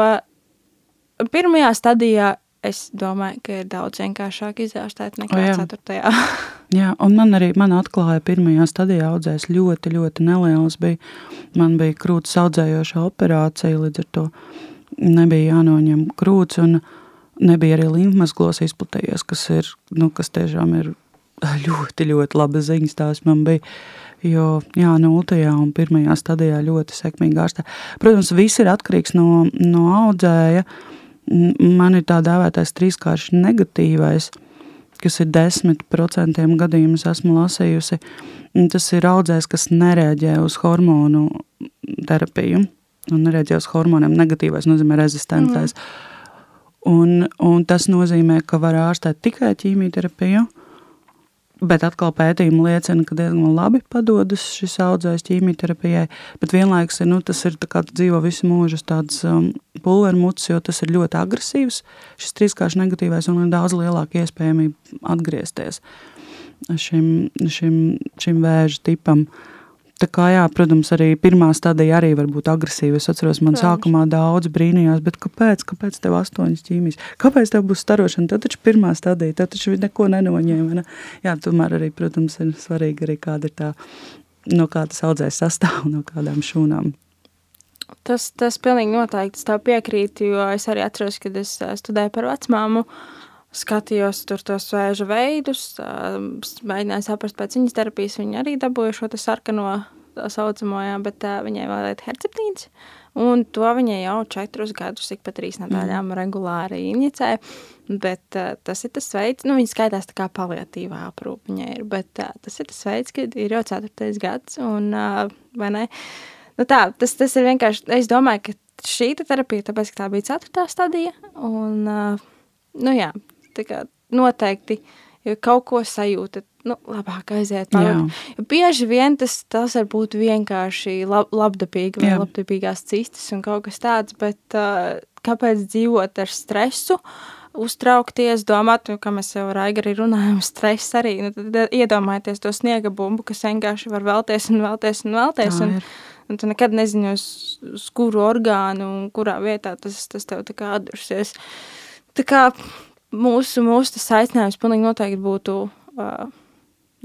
pirmajā stadijā es domāju, ka ir daudz vienkāršāk izārstēt nekā o, jā. ceturtajā. jā, un man arī man atklāja pirmajā stadijā audzēs ļoti, ļoti neliels bija. Man bija krūts audzējoša operācija, līdz ar to nebija jānoņem krūts un nebija arī limfmazglos izplatījies, kas ir, nu, kas tiešām ir ļoti, ļoti laba ziņas tās man bija. Jo, jā, nultajā un pirmajā stadijā ļoti sekmīgi ārstē. Protams, viss ir atkarīgs no, no audzēja, uh, man ir tā dēvētais trīskārši negatīvais, kas ir 10% gadījumus esmu lasījusi. Tas ir audzējs, kas nereaģē uz hormonu terapiju un nereaģē uz hormoniem. Negatīvais nozīmē rezistentais. Mm. Un, un tas nozīmē, ka var ārstēt tikai ķīmijterapiju. Mm Bet atkal pētījumi liecina, ka diezgan labi padodas šis audzējs ķīmijterapijai, bet vienlaikus nu, tas ir tā kā dzīvo visu mūžu tāds um, pulvermuts, jo tas ir ļoti agresīvs, šis trīskārši negatīvais un ir daudz lielāka iespējamība atgriezties šim, šim, šim vēža tipam. Uh, Tā kā, jā, protams, arī pirmā stadija arī var būt agresīva. Es atceros, man Protams. sākumā daudz brīnījās, bet kāpēc, kāpēc tev astoņas ķīmijas? Kāpēc tev būs starošana? Tad taču pirmā stadija, tad taču neko nenoņēma. Ne? Jā, tomēr arī, protams, ir svarīgi arī kāda ir tā, no kā tas audzēs sastāv, no kādām šūnām. Tas, tas pilnīgi noteikti, tev piekrītu, jo es arī atceros, kad es studēju par vecmāmu, uh, skatījos tur tos vēža veidus, mēģināju saprast pēc viņas terapijas, viņa arī dabūja šo sarkano tā saucamo, jā, bet uh, viņai vēl ir herceptīns, un to viņai jau četrus gadus, ik pa trīs nedēļām mm. regulāri injicē, bet uh, tas ir tas veids, nu, viņa skaitās tā kā paliatīvā aprūpa viņai ir, bet uh, tas ir tas veids, kad ir jau ceturtais gads, un, uh, vai ne, nu tā, tas, tas ir vienkārši, es domāju, ka šī terapija, tāpēc, ka tā bija ceturtā stadija, un, uh, nu jā, kā noteikti, ja kaut ko sajūtat, nu, labāk aiziet. Jo bieži vien tas, tas var būt vienkārši lab, labdabīgi vai Jā. labdabīgās cistas un kaut kas tāds, bet uh, kāpēc dzīvot ar stresu? uztraukties, domāt, nu, kā mēs jau ar Aigari runājam, stress arī, nu, tad iedomājieties to sniega bumbu, kas vienkārši var vēlties un vēlties un vēlties, un, un tu nekad nezini uz, uz kuru orgānu un kurā vietā tas, tas tev tā kā atdursies. Tā kā mūsu, mūsu tas aicinājums pilnīgi noteikti būtu, uh,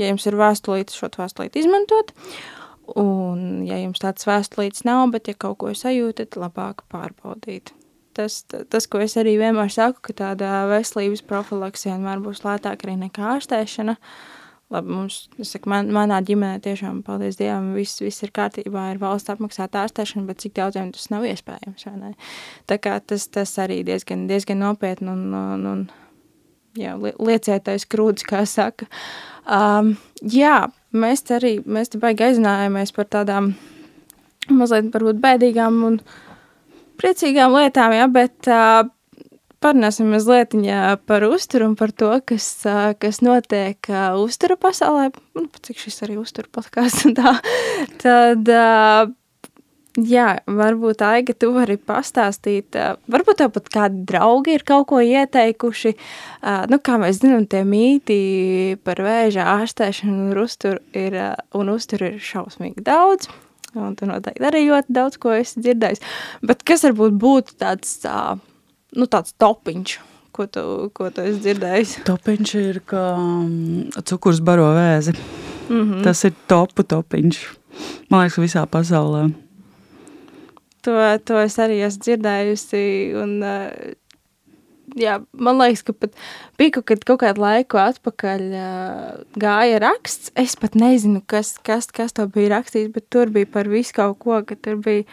ja jums ir vēstulīte, šo vēstulīti izmantot, un ja jums tāds vēstulītes nav, bet ja kaut ko sajūtat, labāk pārbaudīt. Tas, tas, ko es arī vienmēr saku, ka tāda veselības profilaks vienmēr būs lētāka arī nekā ārstēšana, Labi, mums, saku, man, manā ģimenē tiešām, paldies Dievam, viss, viss ir kārtībā, ir valsts apmaksāta ārstēšana, bet cik daudziem tas nav iespējams? Tā kā tas, tas arī diezgan, diezgan nopietni un, un, un jā, liecietais krūdis, kā saka. Um, jā, mēs arī, mēs te baigi aizinājāmies par tādām mazliet varbūt bēdīgām un priecīgām lietām, jā, bet uh, parunāsim mazliet par uzturu un par to, kas, kas notiek uztura pasaulē. Nu, cik šis arī uztura podkāsts un tā. Tad, jā, varbūt Aiga, tu vari pastāstīt, varbūt tev pat kādi draugi ir kaut ko ieteikuši. Nu, kā mēs zinām, tie mīti par vēža ārstēšanu un uzturu ir, un uzturu ir šausmīgi daudz. Un tu noteikti arī ļoti daudz ko esi dzirdējis. Bet kas varbūt būtu tāds uh, nu, tāds topiņš, ko tu, ko tu esi dzirdējis? Topiņš ir, ka mm, cukurs baro vēzi. Mm -hmm. Tas ir topu topiņš. Man liekas, visā pasaulē. To, to es arī esmu dzirdējusi. Un, jā, man liekas, ka pat bija kaut, kaut kādu laiku atpakaļ uh, gāja raksts. Es pat nezinu, kas, kas, kas to bija rakstījis, bet tur bija par visu kaut ko, ka tur bija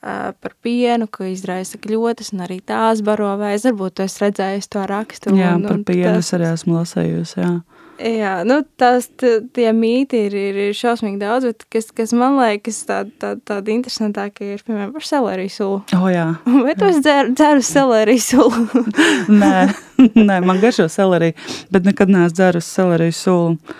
par pienu, ka izraisa kļūdas, un arī tās baro vēzi. Varbūt tu esi redzējis to rakstu. Jā, un, par pienu tas, es arī esmu lasējusi, jā. Jā, nu tās, tie mīti ir, ir, ir šausmīgi daudz, bet kas, kas man liekas tāda tā, tāda interesantāka ir, piemēram, par seleriju sulu. O, oh, jā. Vai tu esi dzer, dzeru seleriju sulu? nē, nē, man garšo seleriju, bet nekad neesmu dzeru seleriju sulu.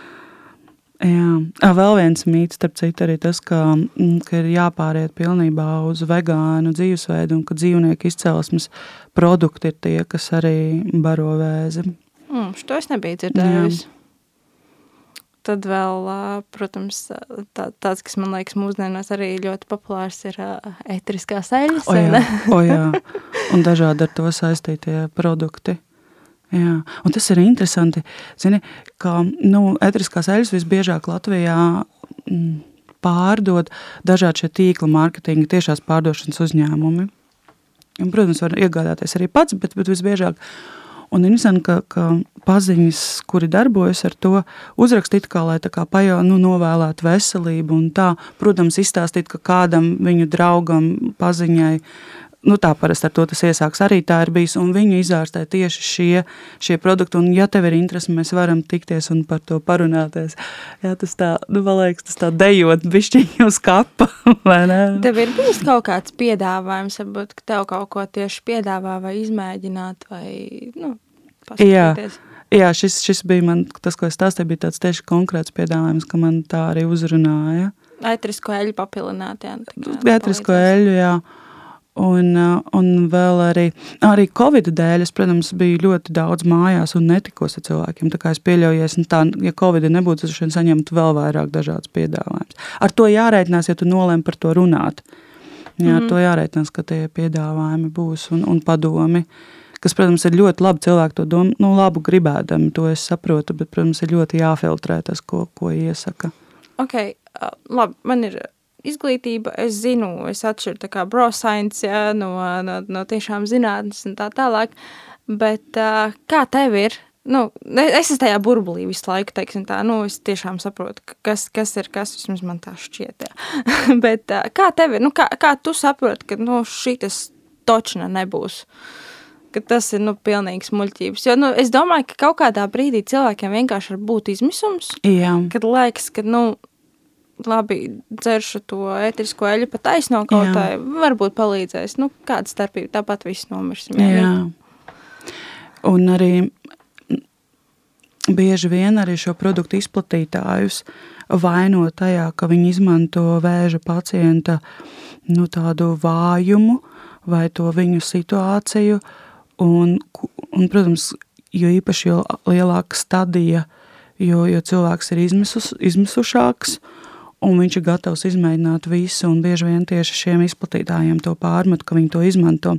Jā, vēl viens mīts, starp citu, arī tas, ka, mm, ka ir jāpāriet pilnībā uz vegānu dzīvesveidu un ka dzīvnieku izcelsmes produkti ir tie, kas arī baro vēzi. Mm, šo es nebiju dzirdējusi. Tad vēl, protams, tā, tāds, kas man liekas mūsdienās arī ļoti populārs, ir ētriskās eļas. O jā, o jā, un dažādi ar to saistītie produkti. Jā, un tas ir interesanti. Zini, ka nu, etriskās eļļas visbiežāk Latvijā mm, pārdod dažādi šie tīkla mārketinga, tiešās pārdošanas uzņēmumi. Un, protams, var iegādāties arī pats, bet, bet visbiežāk. Un interesanti, ka, ka paziņas, kuri darbojas ar to, uzrakstīt kā lai tā kā pajau, nu, novēlētu veselību un tā, protams, izstāstīt, ka kādam viņu draugam paziņai nu, tā parasti ar to tas iesāks arī tā ir bijis, un viņu izārstē tieši šie, šie produkti, un ja tev ir interesi, mēs varam tikties un par to parunāties. Jā, tas tā, nu, man liekas, tas tā dejot bišķiņi uz kapa, vai ne? Tev ir bijis kaut kāds piedāvājums, varbūt, ka tev kaut ko tieši piedāvā vai izmēģināt, vai, nu, paskatīties. Jā. Jā, šis, šis bija man, tas, ko es stāstīju, bija tāds tieši konkrēts piedāvājums, ka man tā arī uzrunāja. Aitrisko eļu papilināt, jā. Aitrisko eļu, jā. Uh, un vēl arī, arī Covid dēļ, es, protams, biju ļoti daudz mājās un netikos ar cilvēkiem. Tā kā es pieļauju, nu tā, ja Covid nebūtu, es saņemtu vēl vairāk dažādas piedāvājumus. Ar to jārēķinās, ja tu nolēmi par to runāt. Jā, mm. ar to jārēķinās, ka tie piedāvājumi būs un, un padomi. Kas, protams, ir ļoti labi cilvēki to domu, nu, labu gribēdami, to es saprotu, bet, protams, ir ļoti jāfiltrē tas, ko, ko iesaka. Ok, uh, labi, man ir izglītība, es zinu, es atšķiru tā kā broscience, ja, no, no, no tiešām zinātnes un tā tālāk, bet uh, kā tev ir? Nu, es esmu tajā burbulī visu laiku, teiksim tā, nu, es tiešām saprotu, kas, kas ir kas, vismaz man tā šķiet, jā. bet uh, kā tev ir, nu, kā, kā tu saproti, ka, nu, šitas točna nebūs? ka tas ir nu, pilnīgs muļķības. Jo nu, es domāju, ka kaut kādā brīdī cilvēkiem vienkārši var būt izmisums. Jā. Kad liekas, ka nu, labi, dzeršu to ētrisko eļu pa taisno kaut tā, varbūt palīdzēs. Nu, kāda starpība, tāpat viss nomirsim. Jā. jā. Un arī bieži vien arī šo produktu izplatītājus vaino tajā, ka viņi izmanto vēža pacienta nu, tādu vājumu vai to viņu situāciju. Un, un, protams, jo īpaši jo lielāka stadija, jo, jo cilvēks ir izmisus, izmisušāks, uh, un viņš ir gatavs izmēģināt visu, un bieži vien tieši šiem izplatītājiem to pārmet, ka viņi to izmanto.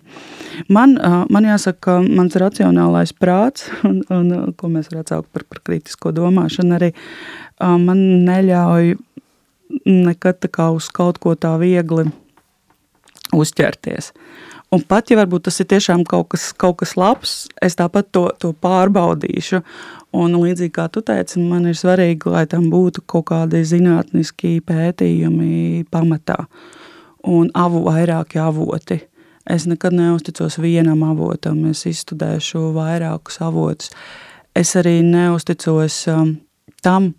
Man, man jāsaka, ka mans racionālais prāts, un, un ko mēs varētu saukt par, par kritisko domāšanu, arī man neļauj nekad tā kā uz kaut ko tā viegli uzķerties. Un pat ja varbūt tas ir tiešām kaut kas, kaut kas labs, es tāpat to, to pārbaudīšu. Un līdzīgi kā tu teici, man ir svarīgi, lai tam būtu kaut kādi zinātniski pētījumi pamatā un avu vairāki avoti. Es nekad neusticos vienam avotam, es izstudēšu vairākus avotus. Es arī neusticos um, tam,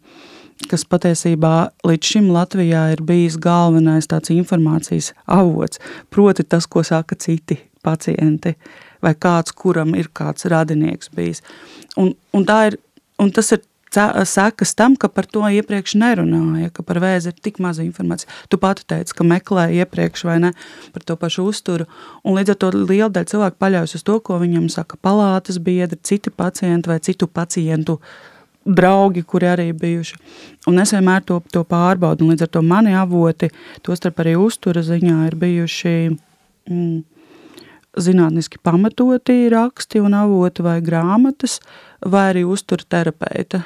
kas patiesībā līdz šim Latvijā ir bijis galvenais tāds informācijas avots, proti tas, ko saka citi pacienti vai kāds, kuram ir kāds radinieks bijis. Un, un, ir, un tas ir sekas tam, ka par to iepriekš nerunāja, ka par vēzi ir tik maza informācija. Tu pati teici, ka meklēja iepriekš vai ne par to pašu uzturu, un līdz ar to liela daļa cilvēku paļaujas uz to, ko viņam saka palātas biedri, citi pacienti vai citu pacientu draugi, kuri arī bijuši. Un es vienmēr to, to pārbaudu, un līdz ar to mani avoti, tostarp arī uztura ziņā, ir bijuši mm, zinātniski pamatoti raksti un avoti vai grāmatas, vai arī uztura terapeita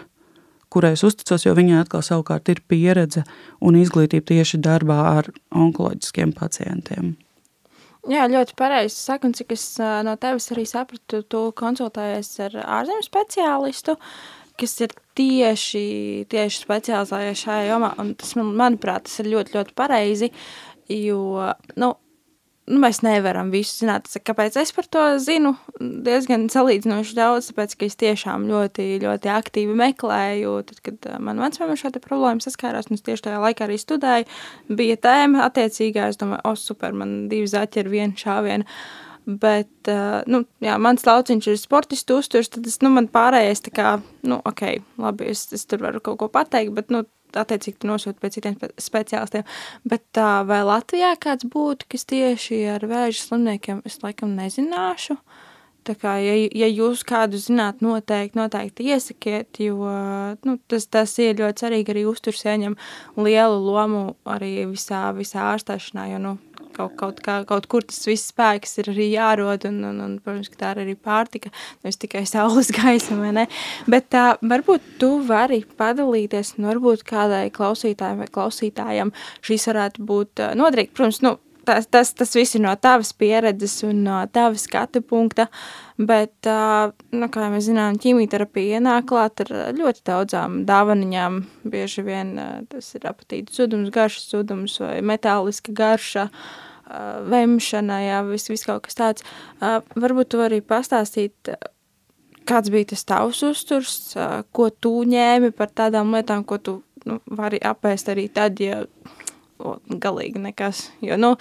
kurai es uzticos, jo viņai atkal savukārt ir pieredze un izglītība tieši darbā ar onkoloģiskiem pacientiem. Jā, ļoti pareizi saka, un cik es no tevis arī sapratu, tu konsultējies ar ārzemju speciālistu, kas ir tieši, tieši specializējies šajā jomā, un tas, man, manuprāt, tas ir ļoti, ļoti pareizi, jo, nu, nu, mēs nevaram visu zināt. Kāpēc es par to zinu? Diezgan salīdzinoši daudz, tāpēc, ka es tiešām ļoti, ļoti aktīvi meklēju. Tad, kad man vecmāma ar šo problēmu saskārās, un es tieši tajā laikā arī studēju, bija tēma attiecīgā. Es domāju, o, super, man divi zaķi ir viena šāviena. Bet, uh, nu, jā, mans lauciņš ir sportistu uzturs, tad es, nu, man pārējais tā kā, nu, ok, labi, es, es tur varu kaut ko pateikt, bet, nu, attiecīgi nosūta pie citiem speciālistiem. Bet tā, vai Latvijā kāds būtu, kas tieši ar vēža slimniekiem, es laikam nezināšu. Tā kā, ja, ja jūs kādu zināt, noteikti, noteikti iesakiet, jo nu, tas, tas ir ļoti svarīgi arī uzturs ieņem lielu lomu arī visā, visā ārstēšanā, jo, nu, kaut, kaut, kā, kaut kur tas viss spēks ir arī jārod, un, un, un protams, ka tā ir arī pārtika, nevis tikai saules gaisa, vai ne? Bet tā, varbūt tu vari padalīties, un varbūt kādai klausītājai vai klausītājam šīs varētu būt noderīgi. Protams, nu, tas, tas, tas viss ir no tavas pieredzes un no tavas skatu punkta, bet, nu, kā mēs zinām, ķīmijterapija ienāk klāt ar ļoti daudzām dāvaniņām. Bieži vien tas ir apatīta sudums, garšas sudums vai metāliska garša, vemšana, jā, viss vis kaut kas tāds. Varbūt tu vari pastāstīt, kāds bija tas tavs uzturs, ko tu ņēmi par tādām lietām, ko tu nu, vari apēst arī tad, ja galīgi nekas. Jo, nu,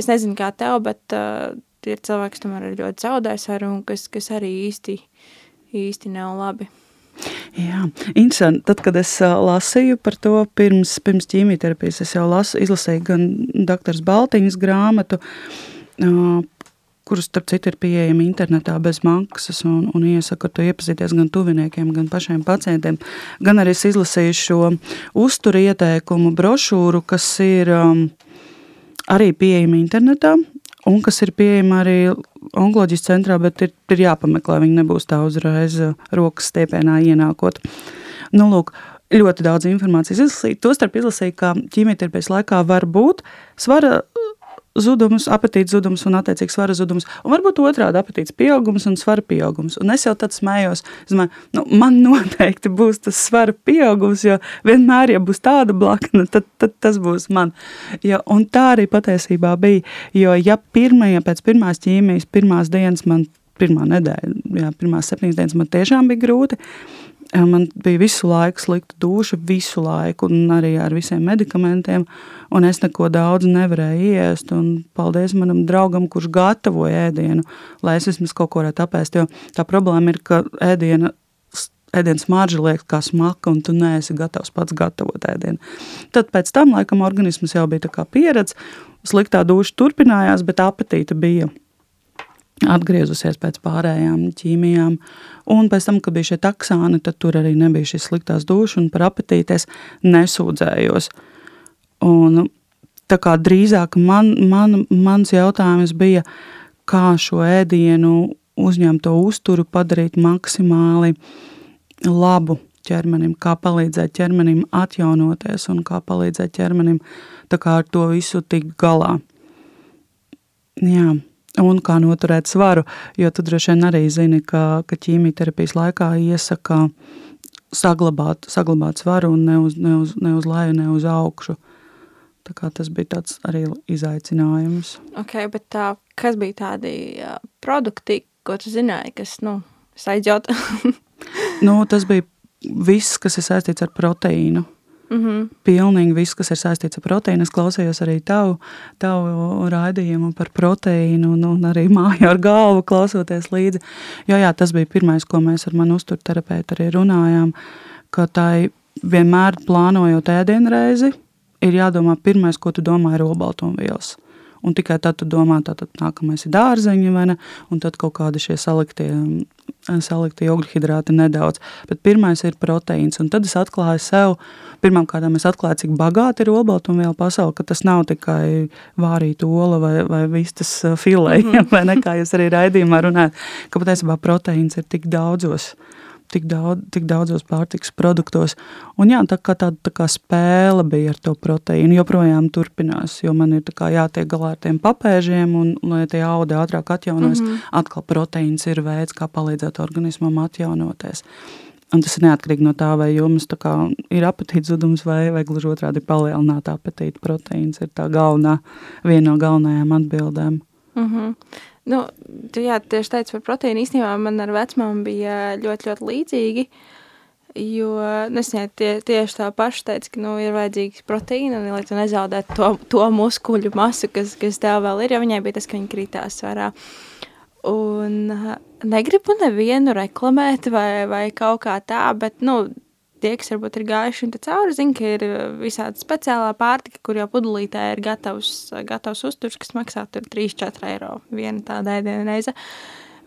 es nezinu, kā tev, bet uh, ir cilvēki, kas tomēr ir ļoti zaudējis ar un kas, kas arī īsti, īsti nav labi. Jā, interesanti. Tad, kad es lasīju par to pirms, pirms ķīmijterapijas, es jau lasu, izlasīju gan doktors Baltiņas grāmatu, kuras, starp citu, ir pieejami internetā bez maksas, un, un iesaku to iepazīties gan tuviniekiem, gan pašiem pacientiem. Gan arī es izlasīju šo uzturu ieteikumu brošūru, kas ir um, arī pieejama internetā, un kas ir pieejama arī onkoloģijas centrā, bet ir, ir jāpameklē, viņi nebūs tā uzreiz uh, rokas stiepienā ienākot. Nu, lūk, ļoti daudz informācijas izlasīju. Tostarp izlasīju, ka ķīmijterapijas laikā var būt svara zudums, apetīts zudums un attiecīgs svara zudums. Un varbūt otrādi apetīts pieaugums un svara pieaugums. Un es jau tad smējos, domāju, nu, man noteikti būs tas svara pieaugums, jo vienmēr, ja būs tāda blakna, tad, tad tas būs man. Ja, un tā arī patiesībā bija, jo ja pirmajā, pēc pirmās ķīmijas, pirmās dienas man, pirmā nedēļa, jā, pirmās septiņas dienas man tiešām bija grūti, Man bija visu laiku slikta duša, visu laiku, un arī ar visiem medikamentiem. Es neko daudz nevarēju iest. Paldies manam draugam, kurš gatavoja ēdienu, lai es vismaz kaut ko varētu apēst. Jo tā problēma ir, ka ēdiena ēdienas marža liekas kā smaka, un tu neesi gatavs pats gatavot ēdienu. Tad pēc tam, laikam, organisms jau bija pieredzējis, sliktā duša turpinājās, bet apetīte bija atgriezusies pēc pārējām ķīmijām. Un pēc tam, kad bija šie taksāni, tad tur arī nebija šis sliktās dušas, un par apetītes nesūdzējos. Un, tā kā drīzāk man, man, mans jautājums bija, kā šo ēdienu uzņemto uzturu padarīt maksimāli labu ķermenim, kā palīdzēt ķermenim atjaunoties un kā palīdzēt ķermenim kā ar to visu tikt galā. Jā. Un kā noturēt svaru. Jo tu droši vien arī zini, ka, ka ķīmijterapijas laikā iesaka saglabāt, saglabāt svaru un ne uz, ne uz, ne uz leju, ne uz augšu. Tas bija tāds arī izaicinājums. Okay, bet tā, kas bija tādi produkti, ko tu zināji, kas, nu, saidzot? nu, tas bija viss, kas ir saistīts ar proteīnu. Mm -hmm. Pilnīgi viss, kas ir saistīts ar proteīnu. Es klausījos arī tavu, tavu raidījumu par proteīnu, un, un arī māju ar galvu klausoties līdzi. Jo jā, tas bija pirmais, ko mēs ar manu uzturterapeitu arī runājām, ka tai vienmēr plānojot ēdienreizi, ir jādomā pirmais, ko tu domā, ir olbaltumvielas. Un tikai tad tu domā, tātad nākamais ir dārzeņi, vai ne? Un tad kaut kādi šie saliktie, saliktie ogļhidrāti nedaudz. Bet pirmais ir proteīns. Un tad es atklāju sev, pirmām kārtām es atklāju, cik bagāti ir olbaltumviela pasaule, ka tas nav tikai vārīta ola vai, vai vistas filē, mm -hmm. vai ne, kā jūs arī raidījumā runājat, ka patiesībā proteīns ir tik daudzos tik, daudz, tik daudzos pārtikas produktos. Un jā, tā kā tāda tā kā spēle bija ar to proteīnu, joprojām turpinās, jo man ir jātiek galā ar tiem papēžiem, un, lai tie audi ātrāk atjaunojas, mm -hmm. atkal proteīns ir veids, kā palīdzēt organismam atjaunoties. Un tas ir neatkarīgi no tā, vai jums kā, ir apetīts zudums vai, vai gluži otrādi palielināta apetīta. Proteīns ir tā galvenā, viena no galvenajām atbildēm. Mm -hmm. Nu, tu jā, tieši teici par proteīnu. Īstenībā man ar vecmāmu bija ļoti, ļoti līdzīgi. Jo nu, es ne, tie, tieši tā paša teica, ka nu, ir vajadzīgs proteīna, lai tu nezaudētu to, to muskuļu masu, kas, kas tev vēl ir. Jo viņai bija tas, ka viņa kritās svarā. Un negribu nevienu reklamēt vai, vai kaut kā tā, bet nu, tie, kas varbūt ir gājuši cauri, zina, ka ir uh, visādi speciālā pārtika, kur jau pudelītē ir gatavs, uh, gatavs uzturs, kas maksā 3-4 eiro viena tāda ēdiena reize.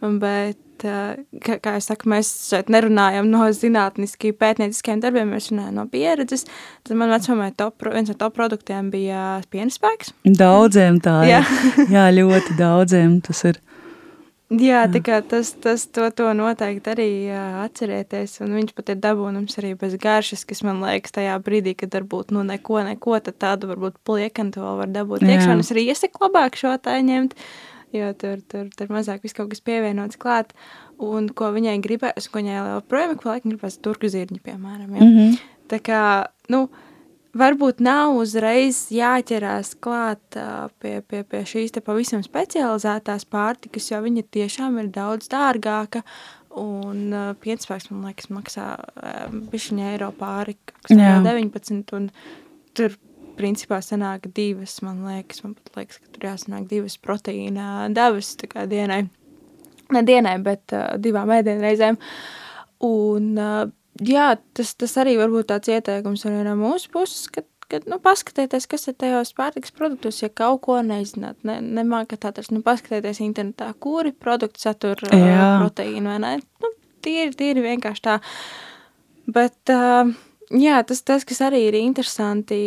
Bet, uh, kā, kā jau saku, mēs šeit nerunājam no zinātniski pētnieciskiem darbiem, mēs runājam no pieredzes. Tad man vecumā top, viens no top produktiem bija pienspēks. Daudziem tā ir. Jā. Jā, ļoti daudziem tas ir. Jā, tā kā tas, tas to, to noteikti arī jā, atcerieties, un viņš pat ir dabūnums arī bez garšas, kas man liekas tajā brīdī, kad varbūt, nu, neko, neko, tādu varbūt pliekantu vēl var dabūt iekšā, es arī iesaku labāk šo tā ņemt, jo tur, tur, tur mazāk viss kaut kas pievienots klāt, un ko viņai gribēs, ko viņai vēl projām, ko laikam gribēs turku zirņi, piemēram, ja? mm -hmm. tā kā, nu, varbūt nav uzreiz jāķerās klāt pie, pie, pie šīs pavisam specializētās pārtikas, jo viņa tiešām ir daudz dārgāka. Un uh, pienspēks, man liekas, maksā uh, bišķiņa eiro pāri, kas ir 19, un tur principā sanāk divas, man liekas, man pat liekas, ka tur jāsanāk divas proteīna devas tā kā dienai. Ne dienai, bet uh, divām ēdienreizēm. Un uh, jā, tas, tas arī var būt tāds ieteikums arī no mūsu puses, ka, ka nu, paskatieties, kas ir tajos pārtiks produktos, ja kaut ko nezināt, ne, nemākat atrast, nu, paskatieties internetā, kuri produkti satur uh, proteīnu vai ne, nu, tīri, tīri vienkārši tā, bet, uh, jā, tas, tas, kas arī ir interesanti,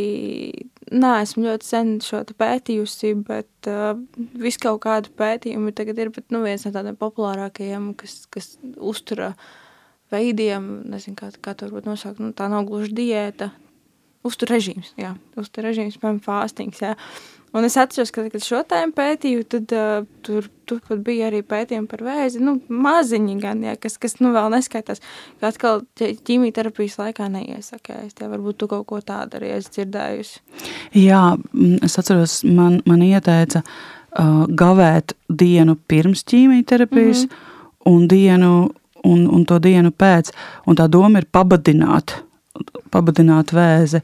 nē, esmu ļoti sen šo pētījusi, bet uh, visu kaut kādu pētījumu tagad ir, bet, nu, viens no tādiem populārākajiem, kas, kas uztura uh, veidiem, nezinu, kā, kā to varbūt nosaukt, nu, tā nav gluži diēta, uztur režīms, jā, uztur režīms, piemēram, fāstings, jā. Un es atceros, ka, kad šo tēmu pētīju, tad uh, tur, tur pat bija arī pētījumi par vēzi, nu, maziņi gan, jā, kas, kas, nu, vēl neskaitās, ka atkal ķīmijterapijas laikā neiesakējas, tie varbūt tu kaut ko tādu arī esi dzirdējusi. Jā, es atceros, man, man ieteica uh, gavēt dienu pirms ķīmijterapijas mm -hmm. un dienu un, un to dienu pēc. Un tā doma ir pabadināt, pabadināt vēzi.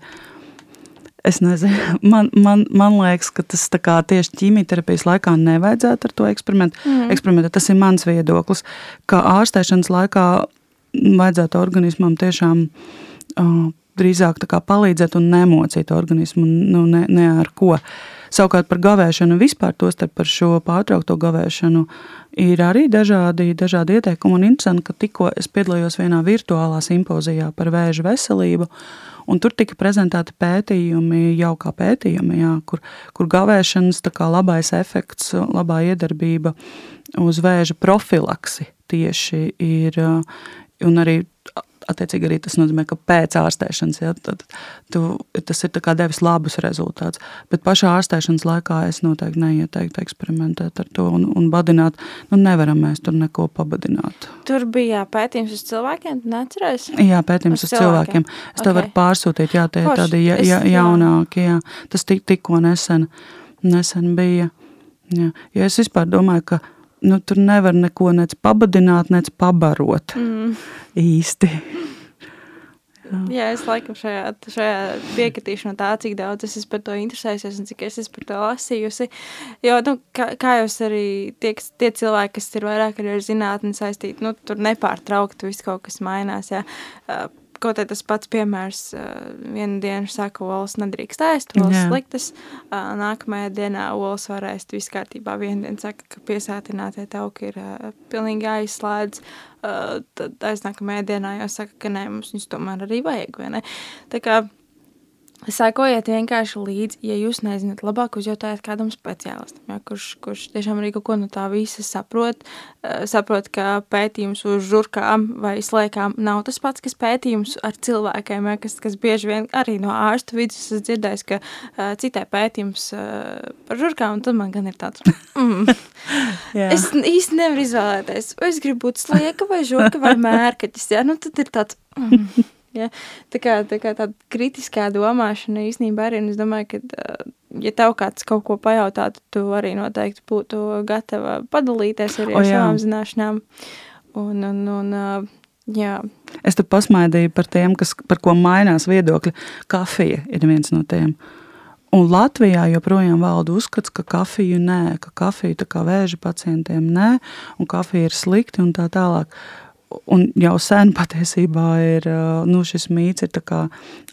Es nezinu, man, man, man liekas, ka tas tieši ķīmijterapijas laikā nevajadzētu ar to eksperimentu. Mm. eksperimentēt. Tas ir mans viedoklis, ka ārstēšanas laikā vajadzētu organismam tiešām uh, drīzāk palīdzēt un nemocīt organismu, nu, ne, ne ar ko. Savukārt par gavēšanu vispār, tostarp par šo pārtraukto gavēšanu, ir arī dažādi, dažādi ieteikumi. Un interesanti, ka tikko es piedalījos vienā virtuālā simpozijā par vēža veselību, un tur tika prezentēti pētījumi, jau kā pētījumi, jā, kur, kur gavēšanas labais efekts, labā iedarbība uz vēža profilaksi tieši ir, un arī attiecīgi arī tas nozīmē, ka pēc ārstēšanas ja, tad, tu, tas ir devis labus rezultātus. Bet pašā ārstēšanas laikā es noteikti neieteiktu eksperimentēt ar to un, un badināt. Nu, nevaram mēs tur neko pabadināt. Tur bija pētījums uz cilvēkiem, neatceries? Jā, pētījums uz, uz cilvēkiem. cilvēkiem. Es okay. tev varu pārsūtīt, jā, tie ir tādi ja, ja, jaunāki, jā. Tas tik, tikko nesen, nesen bija. Jā. Ja es vispār domāju, ka nu, tur nevar neko nec pabadināt, nec pabarot mm. īsti. Jā. Es laikam šajā, šajā piekritīšu no tā, cik daudz es par to interesējusies un cik es esmu par to lasījusi. Jo, nu, kā, kā jūs arī tie, tie cilvēki, kas ir vairāk ar zinātni saistīti, nu, tur nepārtraukti viss kaut kas mainās. Jā. Kaut kā tas pats piemērs. Vienu dienu saka, olas nedrīkst ēst, olas Jā. sliktas. Nākamajā dienā olas var ēst viss kārtībā. Vienu dienu saka, ka piesātinātie tauki ir pilnīgi aizslēdz. Tad aiznākamajā dienā jau saka, ka nē, mums viņus tomēr arī vajag, vai ne? Tā kā Sekojiet vienkārši līdzi, ja jūs nezināt, labāk uzjautājiet kādam speciālistam, ja, kurš, kurš tiešām arī kaut ko no tā visa saprot. Uh, saprot, ka pētījums uz žurkām vai slēkām nav tas pats, kas pētījums ar cilvēkiem, ja, kas, kas bieži vien arī no ārstu vidus esmu dzirdējis, ka uh, citai pētījums uh, par žurkām, un tad man gan ir tāds, mm, es īsti nevaru izvēlēties, vai es gribu būt slieka vai žurka vai mērkaķis, ja, nu tad ir tāds, mm. Ja? Tā kā, tā kā tāda kritiskā domāšana īstenībā arī, un es domāju, ka, ja tev kāds kaut ko pajautātu, tu arī noteikti būtu gatava padalīties arī o, ar savām zināšanām. Un, un, un, jā. Es te pasmaidīju par tiem, kas, par ko mainās viedokļi. Kafija ir viens no tiem. Un Latvijā joprojām valda uzskats, ka kafiju nē, ka kafija tā kā vēža pacientiem nē, un kafija ir slikti un tā tālāk. Uh, un jau sen patiesībā ir nu, šis mīts, ir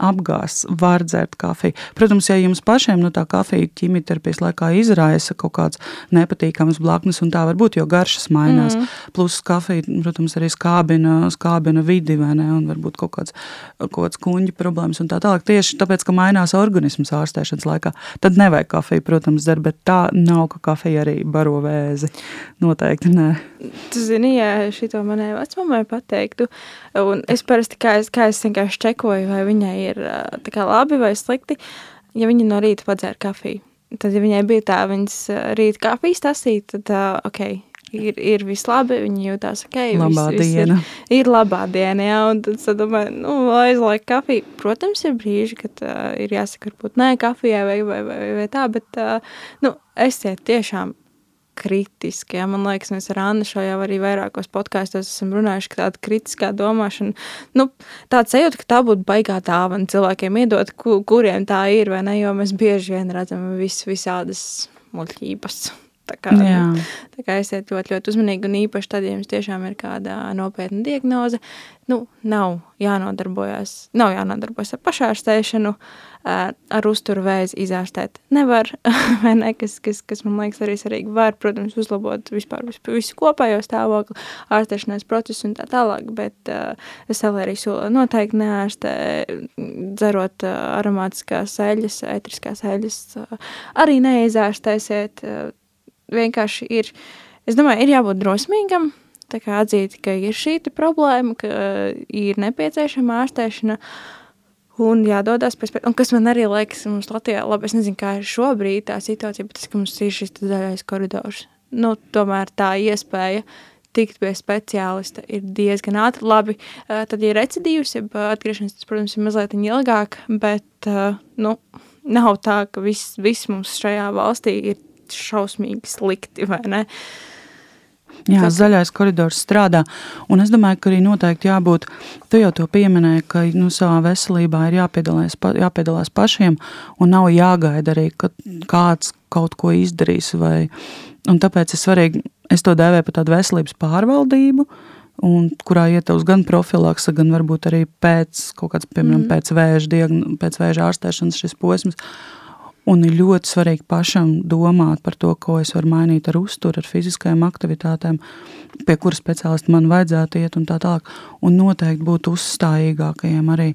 apgāsts, var dzert kafiju. Protams, ja jums pašiem nu, tā kafija ķīmijterapijas laikā izraisa kaut kāds nepatīkams blaknes, un tā var būt, jo garšas mainās. Mm. Plus kafija, protams, arī skābina, skābina vidi, ne, un varbūt kaut kāds, kaut kāds kuņģi problēmas un tā tālāk. Tieši tāpēc, ka mainās organisms ārstēšanas laikā, tad nevajag kafiju, protams, dzert, bet tā nav, ka kafija arī baro vēzi. Noteikti nē. Tu zini, ja šito manai vecmamai mammai pateiktu. Un es parasti, kā es, kā es vienkārši čekoju, vai viņai ir labi vai slikti, ja viņa no rīta padzēra kafiju. Tad, ja viņai bija tā viņas rīta kafijas tasīt, tad ok, ir, ir viss labi, viņa jūtās ok. Labā viss, diena. Viss ir, ir labā diena, jā, un tad es domāju, nu, aizlaik kafiju. Protams, ir brīži, kad uh, ir jāsaka, varbūt nē, kafijai vai, vai, vai, vai tā, bet, uh, nu, esiet tiešām kritiski. Ja? Man liekas, mēs ar Annu šo jau arī vairākos podkāstos esam runājuši, ka tāda kritiskā domāšana, nu, tāds sajūta, ka tā būtu baigā dāvana cilvēkiem iedot, ku, kuriem tā ir, vai ne, jo mēs bieži vien redzam vis, visādas muļķības. Tā kā, Jā. tā kā esiet ļoti, ļoti uzmanīgi, un īpaši tad, ja jums tiešām ir kāda nopietna diagnoze, nu, nav jānodarbojas, nav jānodarbojas ar pašārstēšanu, ar uzturu vēzi izārstēt nevar, vai ne, kas, kas, kas man liekas arī svarīgi, var, protams, uzlabot vispār visu, kopējo stāvokli, ārstēšanās procesu un tā tālāk, bet uh, es vēl arī solu noteikti neārstē, dzerot uh, aromātiskās eļas, etriskās eļas, arī neizārstēsiet, vienkārši ir, es domāju, ir jābūt drosmīgam, tā kā atzīt, ka ir šī problēma, ka ir nepieciešama ārstēšana, un jādodas pēc tam, kas man arī liekas, mums Latvijā, labi, es nezinu, kā ir šobrīd tā situācija, bet tas, ka mums ir šis zaļais koridors, nu, tomēr tā iespēja tikt pie speciālista ir diezgan ātri. Labi, tad, ja recidīvs, ja atgriešanās, tas, protams, ir mazliet ilgāk, bet, nu, nav tā, ka viss, viss mums šajā valstī ir šausmīgi slikti, vai ne? Jā, tā. zaļais koridors strādā. Un es domāju, ka arī noteikti jābūt, tu jau to pieminēji, ka nu, savā veselībā ir jāpiedalās, pa, jāpiedalās pašiem un nav jāgaida arī, ka kāds kaut ko izdarīs. Vai, un tāpēc ir svarīgi, es to dēvēju par tādu veselības pārvaldību, un kurā ietilpst gan profilakse, gan varbūt arī pēc kaut kāds, piemēram, mm. pēc vēža, diagn, pēc vēža ārstēšanas šis posms. Un ir ļoti svarīgi pašam domāt par to, ko es varu mainīt ar uzturu, ar fiziskajām aktivitātēm, pie kuras speciālista man vajadzētu iet un tā tālāk. Un noteikti būt uzstājīgākajiem arī,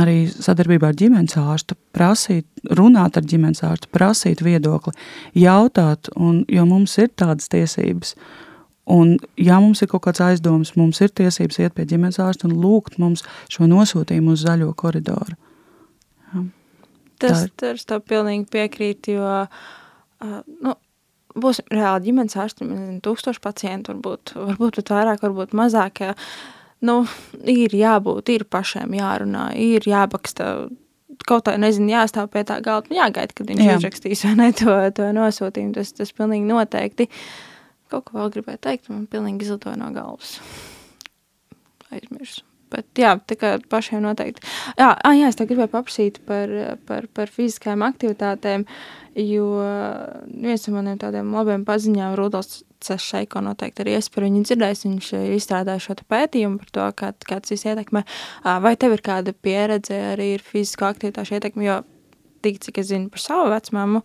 arī sadarbībā ar ģimenes ārstu, prasīt, runāt ar ģimenes ārstu, prasīt viedokli, jautāt, un, jo mums ir tādas tiesības. Un, ja mums ir kaut kāds aizdoms, mums ir tiesības iet pie ģimenes ārsta un lūgt mums šo nosūtījumu uz zaļo koridoru. Ja. Tas, tas tev pilnīgi piekrīt, jo uh, nu, būs reāli ģimenes ārsti, tūkstoši pacientu, varbūt, varbūt pat vairāk, varbūt mazāk. Nu, ir jābūt, ir pašiem jārunā, ir jābaksta kaut kā, nezinu, jāstāv pie tā galda, nu, jāgaida, kad viņš Jā. uzrakstīs vai ne to, to nosūtījumu. Tas, tas pilnīgi noteikti. Kaut ko vēl gribēju teikt, man pilnīgi izlidoja no galvas. Aizmirsu. Bet, jā, tā kā pašiem noteikti. Jā, ah, jā es tev gribēju paprasīt par, par, par fiziskajām aktivitātēm, jo viens no maniem tādiem labiem paziņām, Rudolfs Šeiko noteikti arī es par viņu dzirdējis. Viņš ir izstrādājis šo pētījumu par to, kā, kā tas viss ietekmē. Vai tev ir kāda pieredze arī ar fizisko aktivitāšu ietekmi? Jo tik, cik es zinu par savu vecmāmu,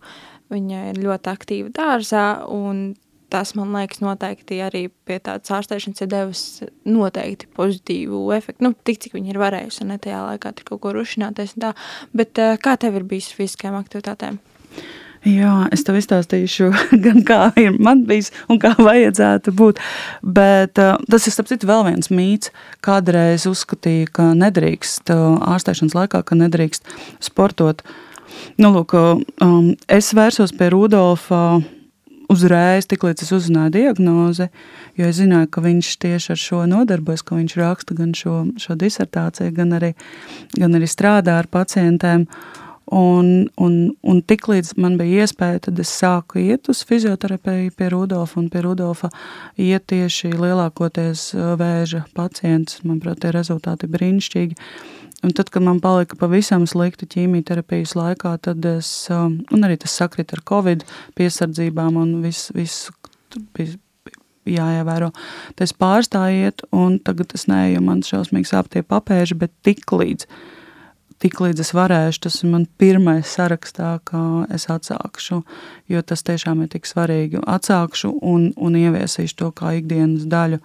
viņa ir ļoti aktīva dārzā, un tas, man liekas, noteikti arī pie tādas ārstēšanas ir devis noteikti pozitīvu efektu. Nu, tik, cik viņi ir varējuši, ne tajā laikā tur kaut ko rušināties tā. Bet kā tev ir bijis fiziskajām aktivitātēm? Jā, es tev izstāstīšu, gan kā ir man bijis un kā vajadzētu būt. Bet uh, tas ir starp citu vēl viens mīts. Kādreiz uzskatīja, ka nedrīkst uh, ārstēšanas laikā, ka nedrīkst sportot. Nu, lūk, um, es vērsos pie Rudolfa uzreiz, tiklīdz es uzzināju diagnozi, jo es zināju, ka viņš tieši ar šo nodarbojas, ka viņš raksta gan šo, šo disertāciju, gan arī, gan arī strādā ar pacientiem. Uh, Un, un, un tiklīdz man bija iespēja, tad es sāku iet uz fizioterapiju pie Rudolfa. Pie Rudolfa iet tieši lielākoties uh, vēža pacients. Manuprāt, tie rezultāti brīnišķīgi. Un tad, kad man palika pavisam slikti ķīmijterapijas laikā, tad es, um, un arī tas sakrit ar covid piesardzībām un viss vis, bija jāievēro. Tad es pārstāju iet, un tagad es neeju, man šausmīgi sāp tie papēži, bet tik līdz tik līdz es varēšu, tas ir man pirmais sarakstā, ka es atsākšu, jo tas tiešām ir tik svarīgi. Atsākšu un, un ieviesīšu to kā ikdienas daļu,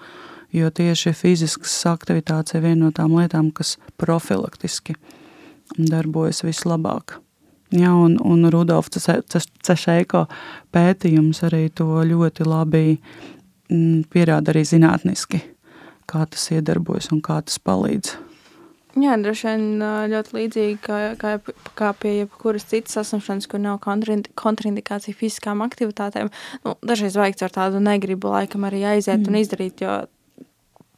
jo tieši fiziskas aktivitātes ir viena no tām lietām, kas profilaktiski darbojas vislabāk. Ja, un, un Rudolf Cešēko pētījums arī to ļoti labi mm, pierāda arī zinātniski, kā tas iedarbojas un kā tas palīdz. Jā, droši vien ļoti līdzīgi kā, kā, kā pie jebkuras citas saslimšanas, kur nav kontraindikācija fiziskām aktivitātēm. Nu, dažreiz vajag ar tādu negribu laikam arī aiziet mm. un izdarīt, jo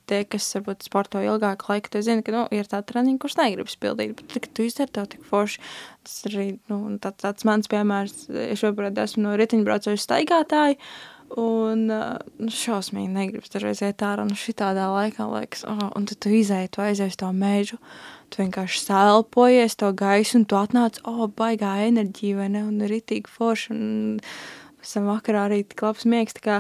tie, kas varbūt sporto ilgāku laiku, tu zini, ka nu, ir tāda treniņa, kurus negribas pildīt, bet kad tu izdari tev tik forši, tas arī nu, tā, tāds mans piemērs, es šobrīd esmu no ritiņbraucoju staigātāju, Un nu, šausmīgi negribas dažreiz iet ārā nu, šitādā laikā, liekas, oh, un tad tu izēji, tu aizies to mežu, tu vienkārši sēlpojies to gaisu, un tu atnāc, oh, baigā enerģija, vai ne, un ritīgi forši, un esam vakarā arī tik labs miegs, tā kā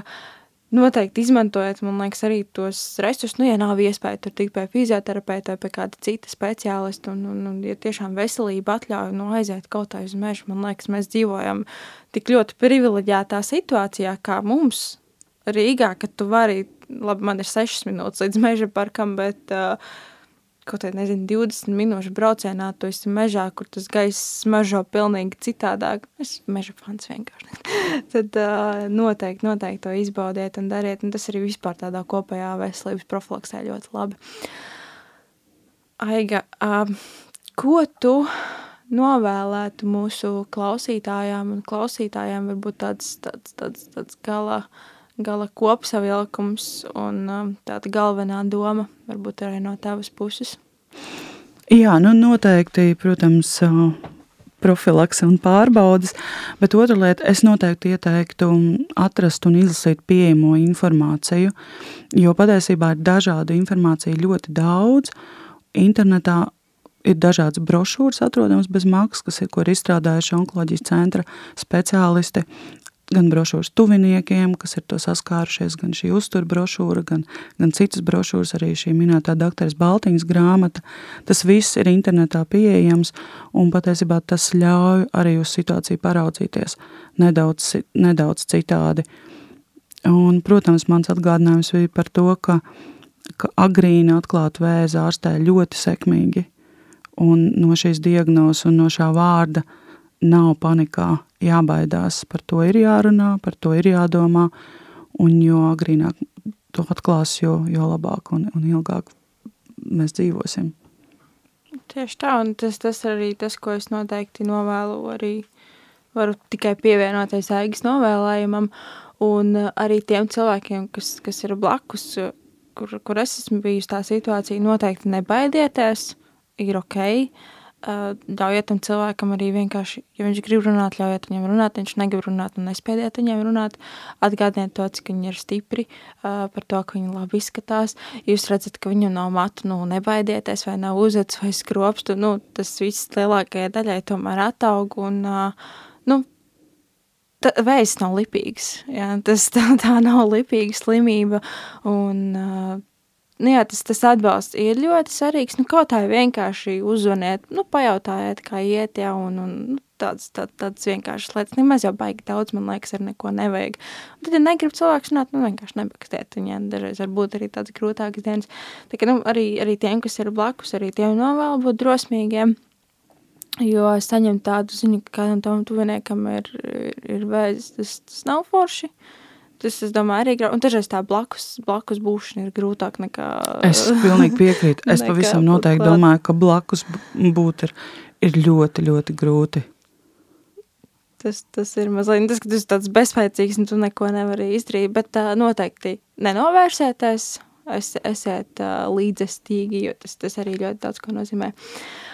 noteikti izmantojiet, man liekas, arī tos resursus, nu, ja nav iespēja tur tikt pie fizioterapeita vai pie kāda cita speciālista, un, un, un ja tiešām veselība atļauj, nu, aiziet kaut kā uz mežu, man liekas, mēs dzīvojam tik ļoti privileģētā situācijā, kā mums. Rīgā, ka tu vari, labi, man ir 6 minūtes līdz meža parkam, bet uh, kaut kādā, nezinu, 20 minūšu braucienā tu esi mežā, kur tas gaiss smažo pilnīgi citādāk. Es meža fans vienkārši. Tad uh, noteikti, noteikti to izbaudiet un dariet, un tas arī vispār tādā kopējā veselības profilaksē ļoti labi. Aiga, uh, ko tu novēlētu mūsu klausītājām un klausītājiem varbūt tāds, tāds, tāds, tāds galā gala kopsavilkums un um, tāda galvenā doma varbūt arī no tavas puses? Jā, nu noteikti, protams, profilakse un pārbaudas, bet otra lieta, es noteikti ieteiktu atrast un izlasīt pieejamo informāciju, jo patiesībā ir dažāda informācija ļoti daudz. Internetā ir dažādas brošūras atrodamas bez maksas, kas ir, ir izstrādājuši onkoloģijas centra speciālisti gan brošūras tuviniekiem, kas ir to saskārušies, gan šī uztur brošūra, gan, gan citas brošūras, arī šī minētā doktoras Baltiņas grāmata. Tas viss ir internetā pieejams, un patiesībā tas ļauj arī uz situāciju paraudzīties nedaudz, nedaudz citādi. Un, protams, mans atgādinājums bija par to, ka, ka agrīni atklāt vēzi ārstē ļoti sekmīgi, un no šīs diagnozes un no šā vārda nav panikā jābaidās, par to ir jārunā, par to ir jādomā. Un jo agrīnāk to atklās, jo, jo labāk un, un ilgāk mēs dzīvosim. Tieši tā, un tas, tas arī tas, ko es noteikti novēlu, arī varu tikai pievienoties aigas novēlējumam, un arī tiem cilvēkiem, kas, kas ir blakus, kur, kur es esmu bijusi tā situācija, noteikti nebaidieties, ir ok, ļaujiet tam cilvēkam arī vienkārši, ja viņš grib runāt, ļaujiet viņam runāt, viņš negrib runāt un nespiediet viņam runāt, atgādiniet to, cik viņi ir stipri, par to, ka viņi labi izskatās, jūs redzat, ka viņam nav matu, nu, nebaidieties, vai nav uzveds, vai skropstu, nu, tas viss lielākajai daļai tomēr ataug, un, nu, vējs nav lipīgs, jā, tas tā, tā nav lipīga slimība, un, nu jā, tas, tas atbalsts ir ļoti svarīgs. Nu, kaut tā vienkārši uzzvaniet, nu, pajautājiet, kā iet, jā, un, un nu, tāds, tā, tāds vienkāršas lietas. Nemaz jau baigi daudz, man liekas, ar neko nevajag. Un tad, ja negrib cilvēks runāt, nu, vienkārši nebakstiet viņiem. Dažreiz var būt arī tāds grūtāks dienas. Tā kā, nu, arī, arī tiem, kas ir blakus, arī tiem novēl būt drosmīgiem. Jo es saņemu tādu ziņu, ka kādam tam tuviniekam ir, ir, ir vēzis, tas, tas nav forši. Uh, Tas, es domāju, arī grūti. Un dažreiz tā blakus, blakus būšana ir grūtāk nekā. Es pilnīgi piekrītu. Es pavisam noteikti klāt. domāju, ka blakus būt ir, ir ļoti, ļoti grūti. Tas, tas ir mazliet tas, ka tu esi tāds bezspēcīgs un tu neko nevari izdarīt, bet uh, noteikti nenovērsieties, es, esiet uh, līdzestīgi, jo tas, tas arī ļoti daudz ko nozīmē. Uh,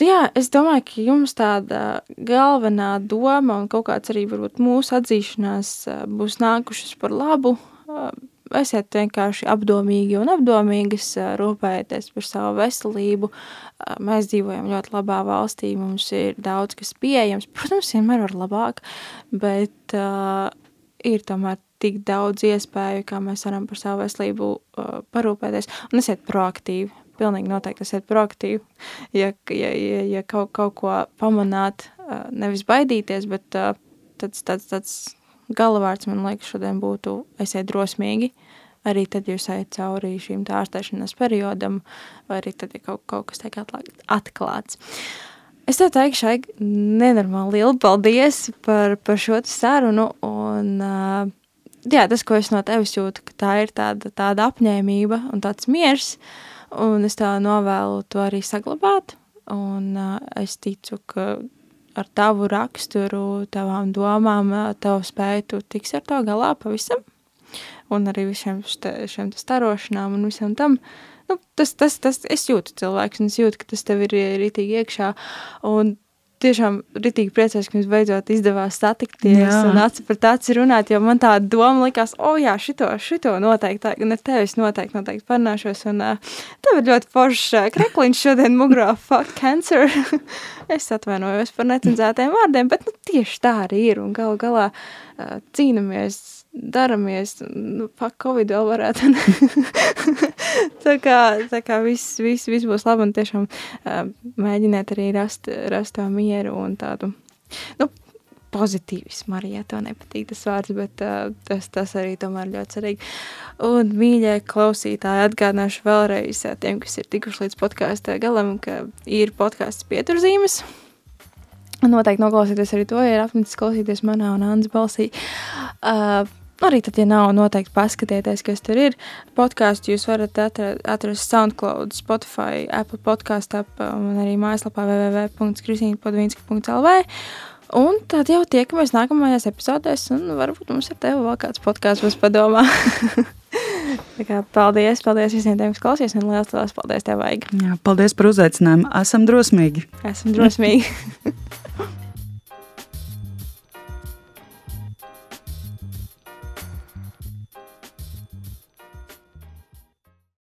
Jā, es domāju, ka jums tāda galvenā doma un kaut kāds arī mūsu atzīšanās būs nākušas par labu. Esiet vienkārši apdomīgi un apdomīgas, rūpējieties par savu veselību. Mēs dzīvojam ļoti labā valstī, mums ir daudz kas pieejams. Protams, vienmēr var labāk, bet uh, ir tomēr tik daudz iespēju, kā mēs varam par savu veselību uh, parūpēties. Un esiet proaktīvi, pilnīgi noteikti esiet proaktīvi. Ja, ja, ja, ja kaut, kaut ko pamanāt, nevis baidīties, bet tāds, tāds, tāds galavārds man liekas šodien būtu esiet drosmīgi. Arī tad, jūs ejat cauri šīm ārstēšanās periodam, vai arī tad, ja kaut, kaut kas tiek atklāts. Es tev teikšu, Aig, nenormāli lielu paldies par, par šo sarunu, un jā, tas, ko es no tevis jūtu, ka tā ir tāda, tāda apņēmība un tāds miers, uh, Un es tā novēlu to arī saglabāt. Un uh, es ticu, ka ar tavu raksturu, tavām domām, tavu spēju tu tiksi ar to galā pavisam. Un arī visiem šiem starošanām un visam tam. Nu, tas, tas, tas, es jūtu cilvēks, un es jūtu, ka tas tev ir ritīgi iekšā. Un tiešām ritīgi priecājos, ka mums beidzot izdevās satikties jā. un aci par tāci runāt, jo man tā doma likās, o oh, jā, šito, šito noteikti, un ar tevi es noteikti, noteikti parunāšos, un uh, tev ir ļoti foršs uh, krekliņš šodien mugrā, fuck cancer. es atvainojos par necenzētiem vārdiem, bet nu, tieši tā arī ir, un gal galā uh, cīnamies daramies, nu, pa Covid vēl varētu. tā kā, tā kā viss, viss, viss būs labi un tiešām uh, mēģiniet arī rast, rast to mieru un tādu, nu, pozitīvismu arī, ja tev nepatīk tas vārds, bet uh, tas, tas arī tomēr ļoti svarīgi. Un, mīļie klausītāji, atgādināšu vēlreiz tiem, kas ir tikuši līdz podkāsta galam, ka ir podkāsts pieturzīmes, Noteikti noklausīties arī to, ja ir apnicis klausīties manā un Annas balsī. Uh, Arī tad, ja nav, noteikti paskatieties, kas tur ir. Podkāstu jūs varat atrast, SoundCloud, Spotify, Apple podkāstu un arī mājaslapā www.kristīna.lv. Un tad jau tiekamies nākamajās epizodēs, un varbūt mums ar tevi vēl kāds podkāsts būs padomā. kā, paldies, paldies visiem tiem, kas klausījās, un liels, liels paldies tev, Vaigi. Jā, paldies par uzaicinājumu. Esam drosmīgi. Esam drosmīgi.